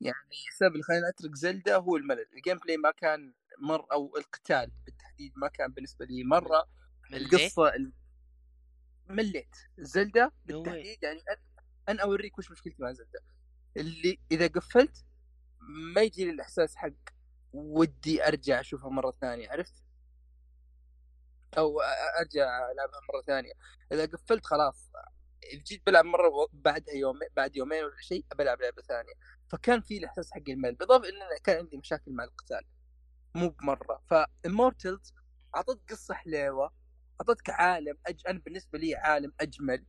يعني السبب اللي خلاني أترك Zelda هو الملل. ال gameplay ما كان مر أو القتال بالتحديد ما كان بالنسبة لي مرة مليت؟ القصة ال- مليت زلدة. بالتحديد يعني أنا أوريك وش مشكلتي مع زلدة اللي إذا قفلت ما يجي لي الإحساس حق ودي أرجع أشوفها مرة ثانية عرفت؟ أو أرجع ألعبها مرة ثانية إذا قفلت خلاص اذا جيت بلعب مرة بعدها يوم بعد يومين ولا شيء بلعب لعبة ثانية فكان في الإحساس حق الملل بالاضافه إن كان عندي مشاكل مع القتال مو بمرة. ف Immortals اعطتك قصة حليوة اعطتك عالم أج... أنا بالنسبة لي عالم أجمل.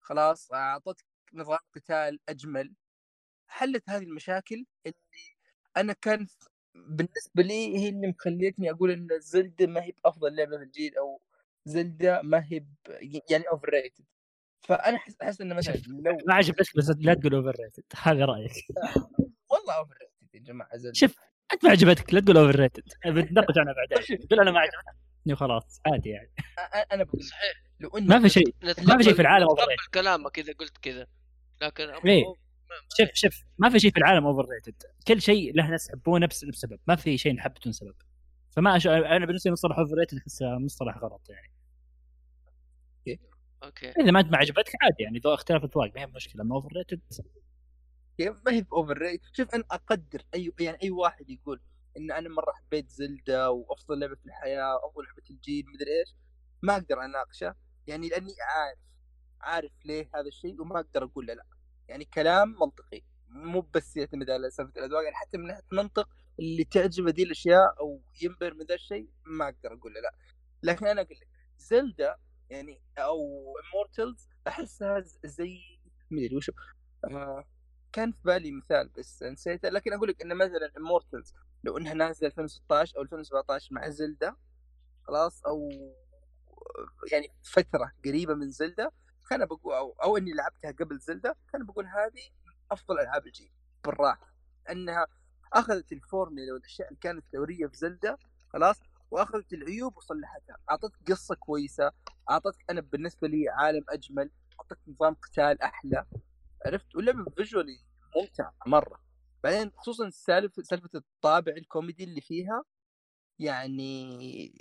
خلاص اعطتك نظام قتال أجمل. حلت هذه المشاكل اللي أنا كان بالنسبة لي هي اللي مخليتني أقول إن Zelda ما هي بأفضل لعبة في الجيل أو Zelda ما هي ب... يعني overrated فأنا احس أحس إنه مثلا لو ما عجبتك بس لا تقول overrated هذا رأيك. والله overrated يا جماعة Zelda. شوف أنت ما عجبتك لا تقول overrated بنتناقش عنها بعدين. تقول أنا ما عجبتني وخلاص عادي يعني. أنا بقول صحيح. لو اني ما في شيء ما في شيء في العالم over تقبل كلامك إذا قلت كذا. لكن إيه. شوف شوف ما في شيء في العالم overrated كل شيء له ناس يحبونه بس بسبب. ما في شيء نحب بدون سبب. فما أش... أنا بالنسبة لي مصطلح overrated احسه مصطلح غلط يعني. أوكي. إذا ما أنت ما عجبتك عادي يعني ذو اختلاف اذواق ما هي مشكلة. اما overrated يعني ما هي overrated شوف أنا أقدر أي يعني أي واحد يقول إن أنا مرة حبيت Zelda وأفضل لعبة في الحياة وأفضل لعبة الجيل مدري إيش ما أقدر أناقشه. يعني لأني عارف عارف ليه هذا الشيء وما أقدر أقول له لا. يعني كلام منطقي. مو بس يعتمد على سالفة الأذواق يعني حتى من ناحية منطق اللي تعجبه دي الأشياء أو ينبهر من ذا الشيء ما أقدر أقول له لا. لكن أنا أقول لك Zelda يعني أو Immortals أحسها زي مدري وشو آه كان في بالي مثال بس نسيته لكن أقول لك إن مثلا Immortals لو إنها نازلة 2016 أو 2017 مع Zelda خلاص أو يعني فترة قريبة من Zelda كان بقول أو, أو إني لعبتها قبل Zelda كان بقول هذه أفضل ألعاب الجيل بالراحة. إنها أخذت الفورميلا والأشياء اللي كانت ثورية في Zelda خلاص وأخذت العيوب وصلحتها. أعطتك قصة كويسة أعطتك أنا بالنسبة لي عالم أجمل أعطتك نظام قتال أحلى. عرفت؟ واللعبه visually ممتعه مرة. بعدين خصوصا سالفه سالفة الطابع الكوميدي اللي فيها يعني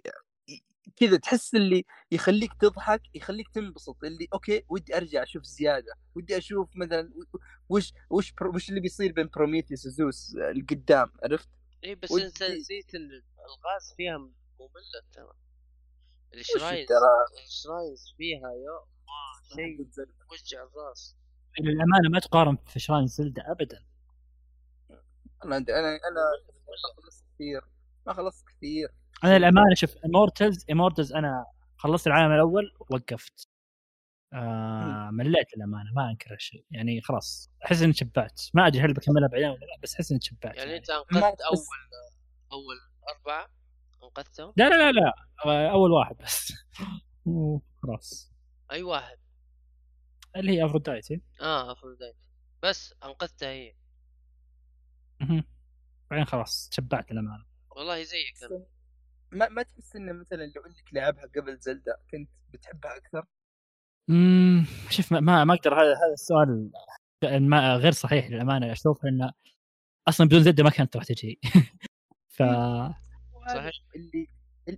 كذا تحس اللي يخليك تضحك يخليك تنبسط اللي أوكي ودي أرجع أشوف زيادة ودي أشوف مثلا وش وش وش اللي بيصير بين بروميثيوس وزوس القدام عرفت؟ إي بس ودي- أنت نسيت ال- الغاز فيها مملة ترى. الشرايز الشرايز فيها يا شيء وجع الراس. للأمانة ما تقارن في shrines زلدة ابدا. أنا أنا أنا خلصت كثير. ما خلصت كثير. أنا الامانه شوف Immortals Immortals أنا خلصت العالم الأول وقفت. آه مليت الامانه ما أنكر هالشيء. يعني خلاص أحس إني تشبعت ما أدري هل بكملها بعدين ولا لا بس أحس إني تشبعت يعني يعني. أنت أنقذت اول أول أربعة؟ أنقذتهم؟ لا لا لا لا. آه، أول واحد بس. وخلاص أي واحد؟ اللي هي افرودايتي آه افروديت بس أنقذتها هي. مهم. بعدين خلاص تشبعت الامانه والله زيك أنا ما ما تحس إنه مثلا لو إنك لعبها قبل زلدة كنت بتحبها أكثر؟ امم شوف ما ما أقدر. هذا هذا السؤال ما غير صحيح للأمانة. أشوف انه أصلا بدون زلدة ما كانت راح تجي. ف صحيح. اللي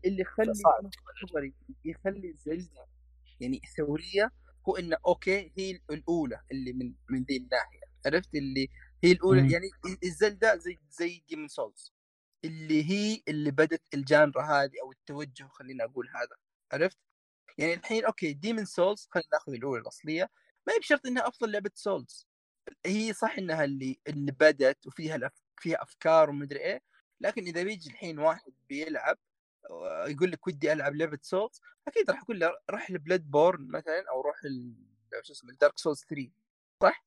اللي يخلي يخلي زلدة يعني ثورية هو إنه أوكي هي الأولى اللي من من ذي الناحية عرفت اللي هي الأولى مم. يعني الزلدة زي زي Demon's Souls اللي هي اللي بدت ال genre هذه أو التوجه خلينا أقول هذا عرفت؟ يعني الحين أوكي Demon's Souls خلينا ناخذ الأولى الأصلية ما هي بشرط إنها أفضل لعبة Souls هي صح إنها اللي اللي بدت وفيها الأف... فيها أفكار ومدري إيه لكن إذا بيجي الحين واحد بيلعب يقول لك ودي ألعب لعبة Souls أكيد راح أقول له روح ل Bloodborne مثلا أو روح. شو اسمه Dark Souls 3 صح؟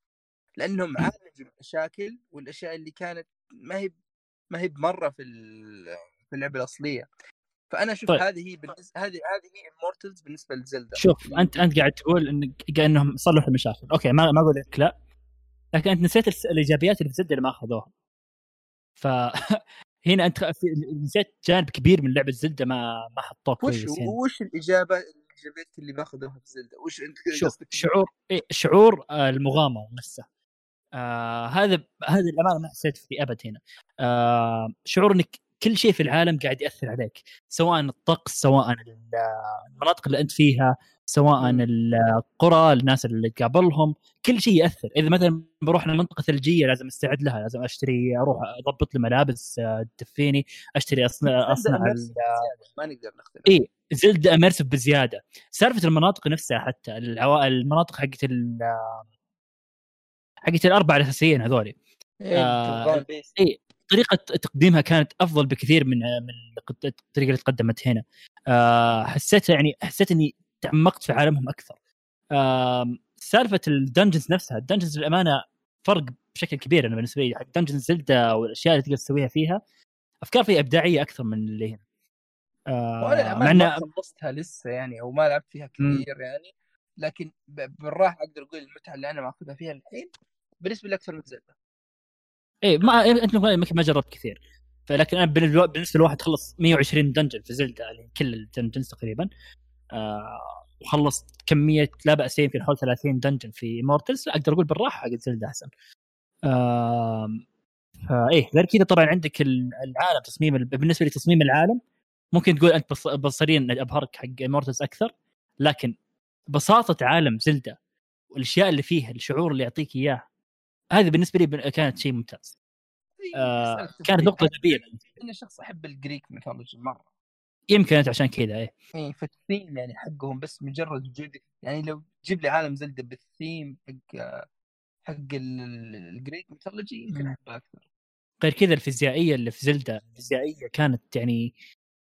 لأنهم عالجوا المشاكل والأشياء اللي كانت ما هي ما هي بمرة في في اللعبة الأصلية فأنا أشوف طيب. هذه هي بالنسبة هذه هذه هي Immortals بالنسبة لزلدا شوف أنت أنت قاعد تقول إن إنهم صلحوا المشاكل أوكي ما ما أقول لك لا لكن أنت نسيت الإيجابيات اللي في زد اللي ما أخذوها ف هنا أنت نسيت جانب كبير من لعبة زلدة ما ما حطوه وش كويس هنا. وش الاجابه الايجابيات اللي باخذوها في زلدا وش أنت شوف شعور إيه شعور آه، المغامرة نفسه آه هذا هذا الأمانة ما حسيت فيه أبد هنا. آه شعور إنك كل شيء في العالم قاعد يأثر عليك سواء الطقس سواء ال- المناطق اللي أنت فيها سواء. القرى الناس اللي تقابلهم كل شيء يأثر. إذا مثلا بروح لمنطقه ثلجيه لازم أستعد لها لازم أشتري أروح أضبط لي ملابس آه، تدفيني أشتري اصنع أصنع ما نقدر نختلف. اي زلدا اميرسف بزيادة. سالفة المناطق نفسها حتى العوا... المناطق حقت ال... حقت الأربعة الأساسيين هذول إيه، آه،. اي طريقة تقديمها كانت أفضل بكثير من من الطريقة اللي تقدمت هنا. آه حسيت يعني حسيت إني تعمقت في عالمهم أكثر. سالفة ال dungeons نفسها ال dungeons للأمانة فرق بشكل كبير أنا بالنسبة لي. حق dungeons زلدا والأشياء اللي تقدر تسويها فيها أفكار فيها إبداعية أكثر من اللي هنا. وأنا آه مع ما خلصتها لسه يعني أو ما لعبت فيها. كثير يعني. لكن بالراحة أقدر أقول المتعة اللي أنا ماخذها فيها الحين بالنسبة لي أكثر من زلدا إيه ما أنت يمكن ما جربت كثير. فلكن أنا بالنسبة بالنسبة لواحد خلص 120 dungeon في زلدا اللي كل ال dungeons تقريبا. آه وخلص كمية لا بأس يمكن حول 30 dungeon في Immortals أقدر أقول بالراحة حق زلدا أحسن. آه فايه غير كذا طبعا عندك ال- العالم تصميم ال- بالنسبة لتصميم العالم ممكن تقول أنت بص- بصريا أبهرك حق Immortals أكثر لكن بساطة عالم زلدا والأشياء اللي فيها الشعور اللي يعطيك إياه هذه بالنسبة لي كانت شيء ممتاز. آه مسألة كانت نقطة. ايجابيه أنا شخص أحب ال Greek mythology مرة. يمكن أنت عشان كذا إيه. إيه فالثيم يعني حقهم بس مجرد وجود يعني لو تجيب لي عالم زلدة بالثيم حق حق ال- ال- ال Greek mythology يمكن. احبها أكثر. غير كذا الفيزيائية اللي في زلدا الفيزيائية كانت يعني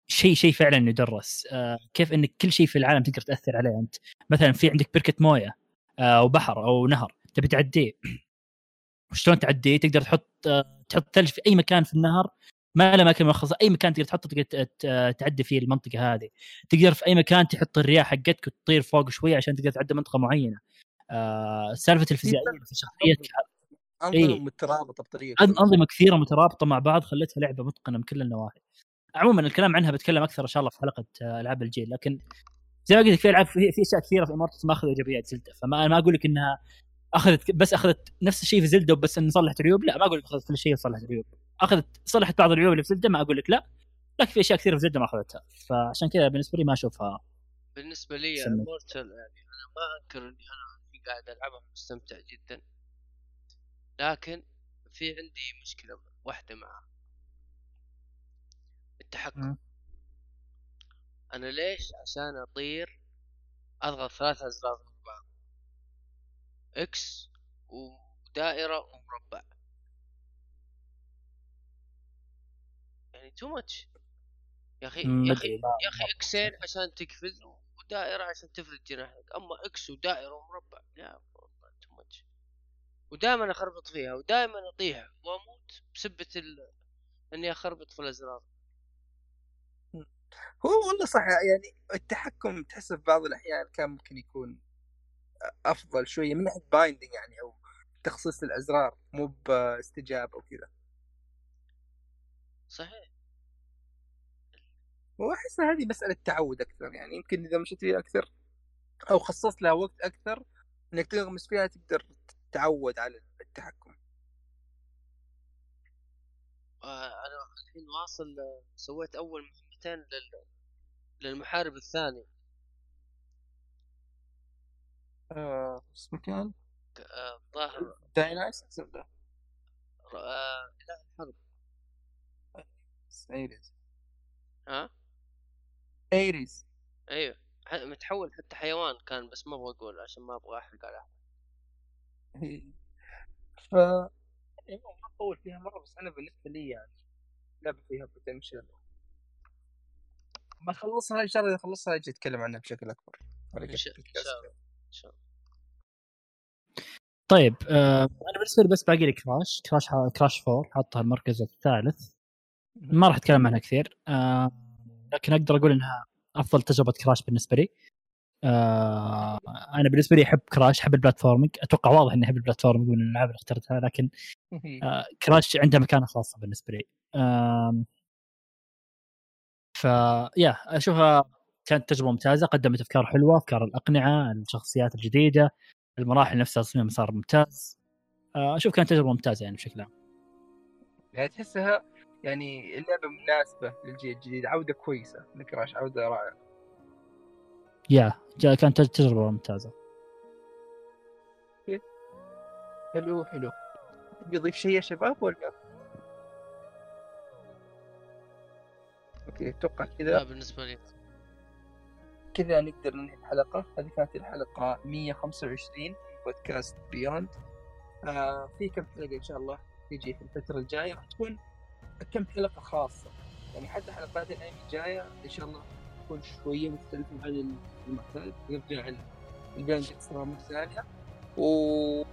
شيء شيء فعلا يدرس. آه كيف إنك كل شيء في العالم تقدر تأثر عليه. أنت مثلا في عندك بركة موية آه أو بحر أو نهر تبي تعديه. وشلون تعديه؟ تقدر تحط آه تحط ثلج في أي مكان في النهر ما له اماكن مخصصه أي مكان تقدر تحطه تقدر تعدي فيه المنطقة هذه. تقدر في أي مكان تحط الرياح حقتك وتطير فوق شوية عشان تقدر تعدي منطقة معينة. آه سالفة الفيزيائيه في شخصيتك أنظمة إيه. مترابطة بطريقة. أنظمة كثيرة مترابطة مع بعض خلتها لعبة متقنة من كل النواحي. عموما الكلام عنها بتكلم أكثر إن شاء الله في حلقة آه، ألعاب الجيل. لكن زي ما قلت لك في ألعاب في, أشياء كثيرة في امورتس ما أخذوا إيجابيات. زلدة. فما ما أقول لك إنها أخذت بس أخذت نفس الشيء في زلدة وبس إن صلحت عيوب. لا ما أقول لك أخذت كل شيء وصلحت عيوب. أخذت صلحت بعض العيوب اللي في زلده ما أقول لك لا لكن في أشياء كثيرة في زلده ما أخذتها. فعشان كذا بالنسبة لي ما أشوفها بالنسبة لي. مورتل يعني أنا ما أنكر إني أنا في قاعد ألعبها مستمتع جدا. لكن في عندي مشكلة واحدة معها التحكم. أنا ليش عشان أطير أضغط ثلاث أزرار ورا بعض؟ X ودائره ومربع. يعني too much يا أخي يا أخي يا أخي X ين عشان تقفز ودائرة عشان تفرد جناحك أما X ودائرة ومربع لا والله too much ودائما أخربط فيها ودائما أطيح. وأموت بسبة ال... إني أخربط في الأزرار. هو والله صح يعني التحكم تحسه في بعض الأحيان كان ممكن يكون أفضل شوية من ناحية بايندنج يعني أو تخصيص الأزرار مو باستجابة وكذا. صحيح. وأحس هذه مسألة تعود أكثر يعني يمكن إذا مشيت فيها أكثر أو خصصت لها وقت أكثر إنك تنغمس فيها تقدر تتعود على التحكم. آه، أنا الحين واصل سويت أول مهمتين لل... للمحارب الثاني. آه، اسمه كان آه، ظاهر داينايس آه، اله الحرب. ايريز ها؟ ايريز أيوه متحول حتى حيوان كان بس ما أبغى أقول عشان ما أبغى أحرق على أحد. ف يعني ما اطول فيها مرة بس أنا بالنسبة لي يعني لعبة فيها potential ما أخلصها إن شاء الله إذا أخلصها أجي أتكلم عنها بشكل أكبر. شاء- الله. إن شاء الله. طيب آه أنا بالنسبة لي بس باقي لي كراش كراش كراش 4 حاطها المركز الثالث. ما راح أتكلم عنها كثير. آه لكن أقدر أقول إنها أفضل تجربة كراش بالنسبة لي. آه أنا بالنسبة لي أحب كراش أحب ال platforming. أتوقع واضح إني أحب ال platforming من الالعاب اللي اخترتها لكن آه كراش عندها مكانة خاصة بالنسبة لي. ف يا أشوفها كانت تجربة ممتازة قدمت أفكار حلوة أفكار الأقنعة الشخصيات الجديدة المراحل نفسها تصميم صار ممتاز. آه، أشوف كانت تجربة ممتازة يعني بشكل عام. يعني تحسها يعني اللعبة مناسبة للجيل الجديد عودة كويسة لكراش عودة رائعة. يا جا- كانت تجربة ممتازة. حلو حلو. يضيف شيء يا شباب ولا؟ أوكي أتوقع لا كذا بالنسبة لي. كذا نقدر ننهي الحلقة. هذه كانت الحلقة 125 من بودكاست Beyond آه في كم حلقة إن شاء الله تيجي في الفترة الجاية؟ راح تكون كم حلقة خاصة؟ يعني حتى حلقات الأيام الجاية إن شاء الله تكون شوية مختلفة عن المعتاد يرجع ال- ال Beyond Extra مرة ثانية. و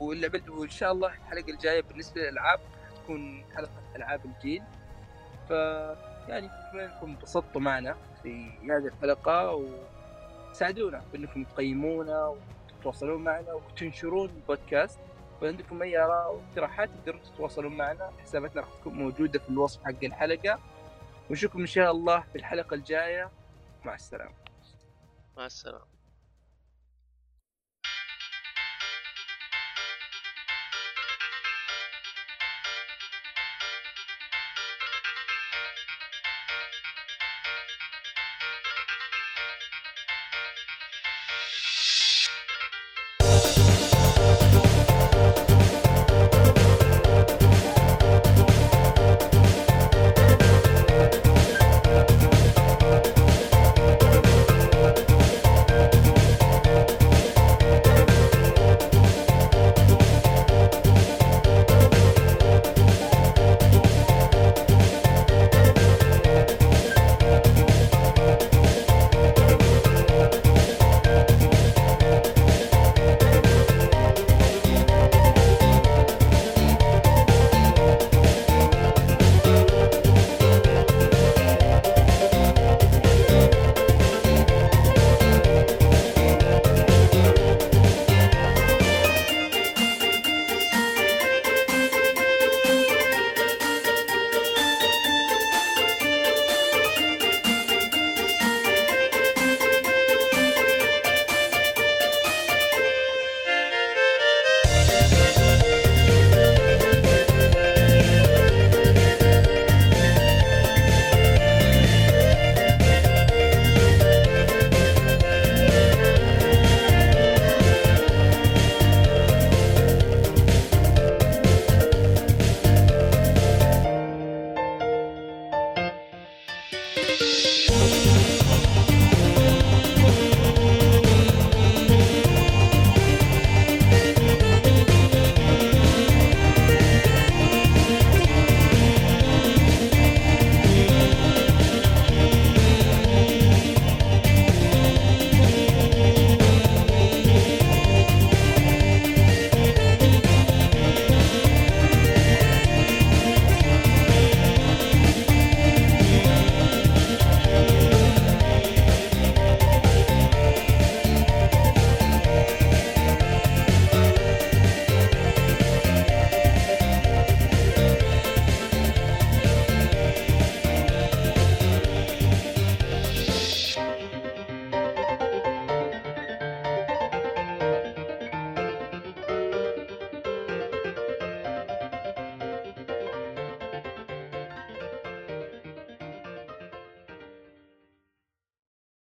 واللعبة وإن شاء الله الحلقة الجاية بالنسبة للألعاب تكون حلقة ألعاب الجيل. ف يعني اتمنى انكم انبسطتوا معنا في هذه الحلقة وساعدونا بإنكم تقيمونا وتتواصلون معنا وتنشرون البودكاست. وعندكم اي اراء واقتراحات تقدرون تتواصلون معنا. حساباتنا راح تكون موجودة في الوصف حق الحلقة. ونشوفكم إن شاء الله في الحلقة الجاية. مع السلامة. مع السلامة.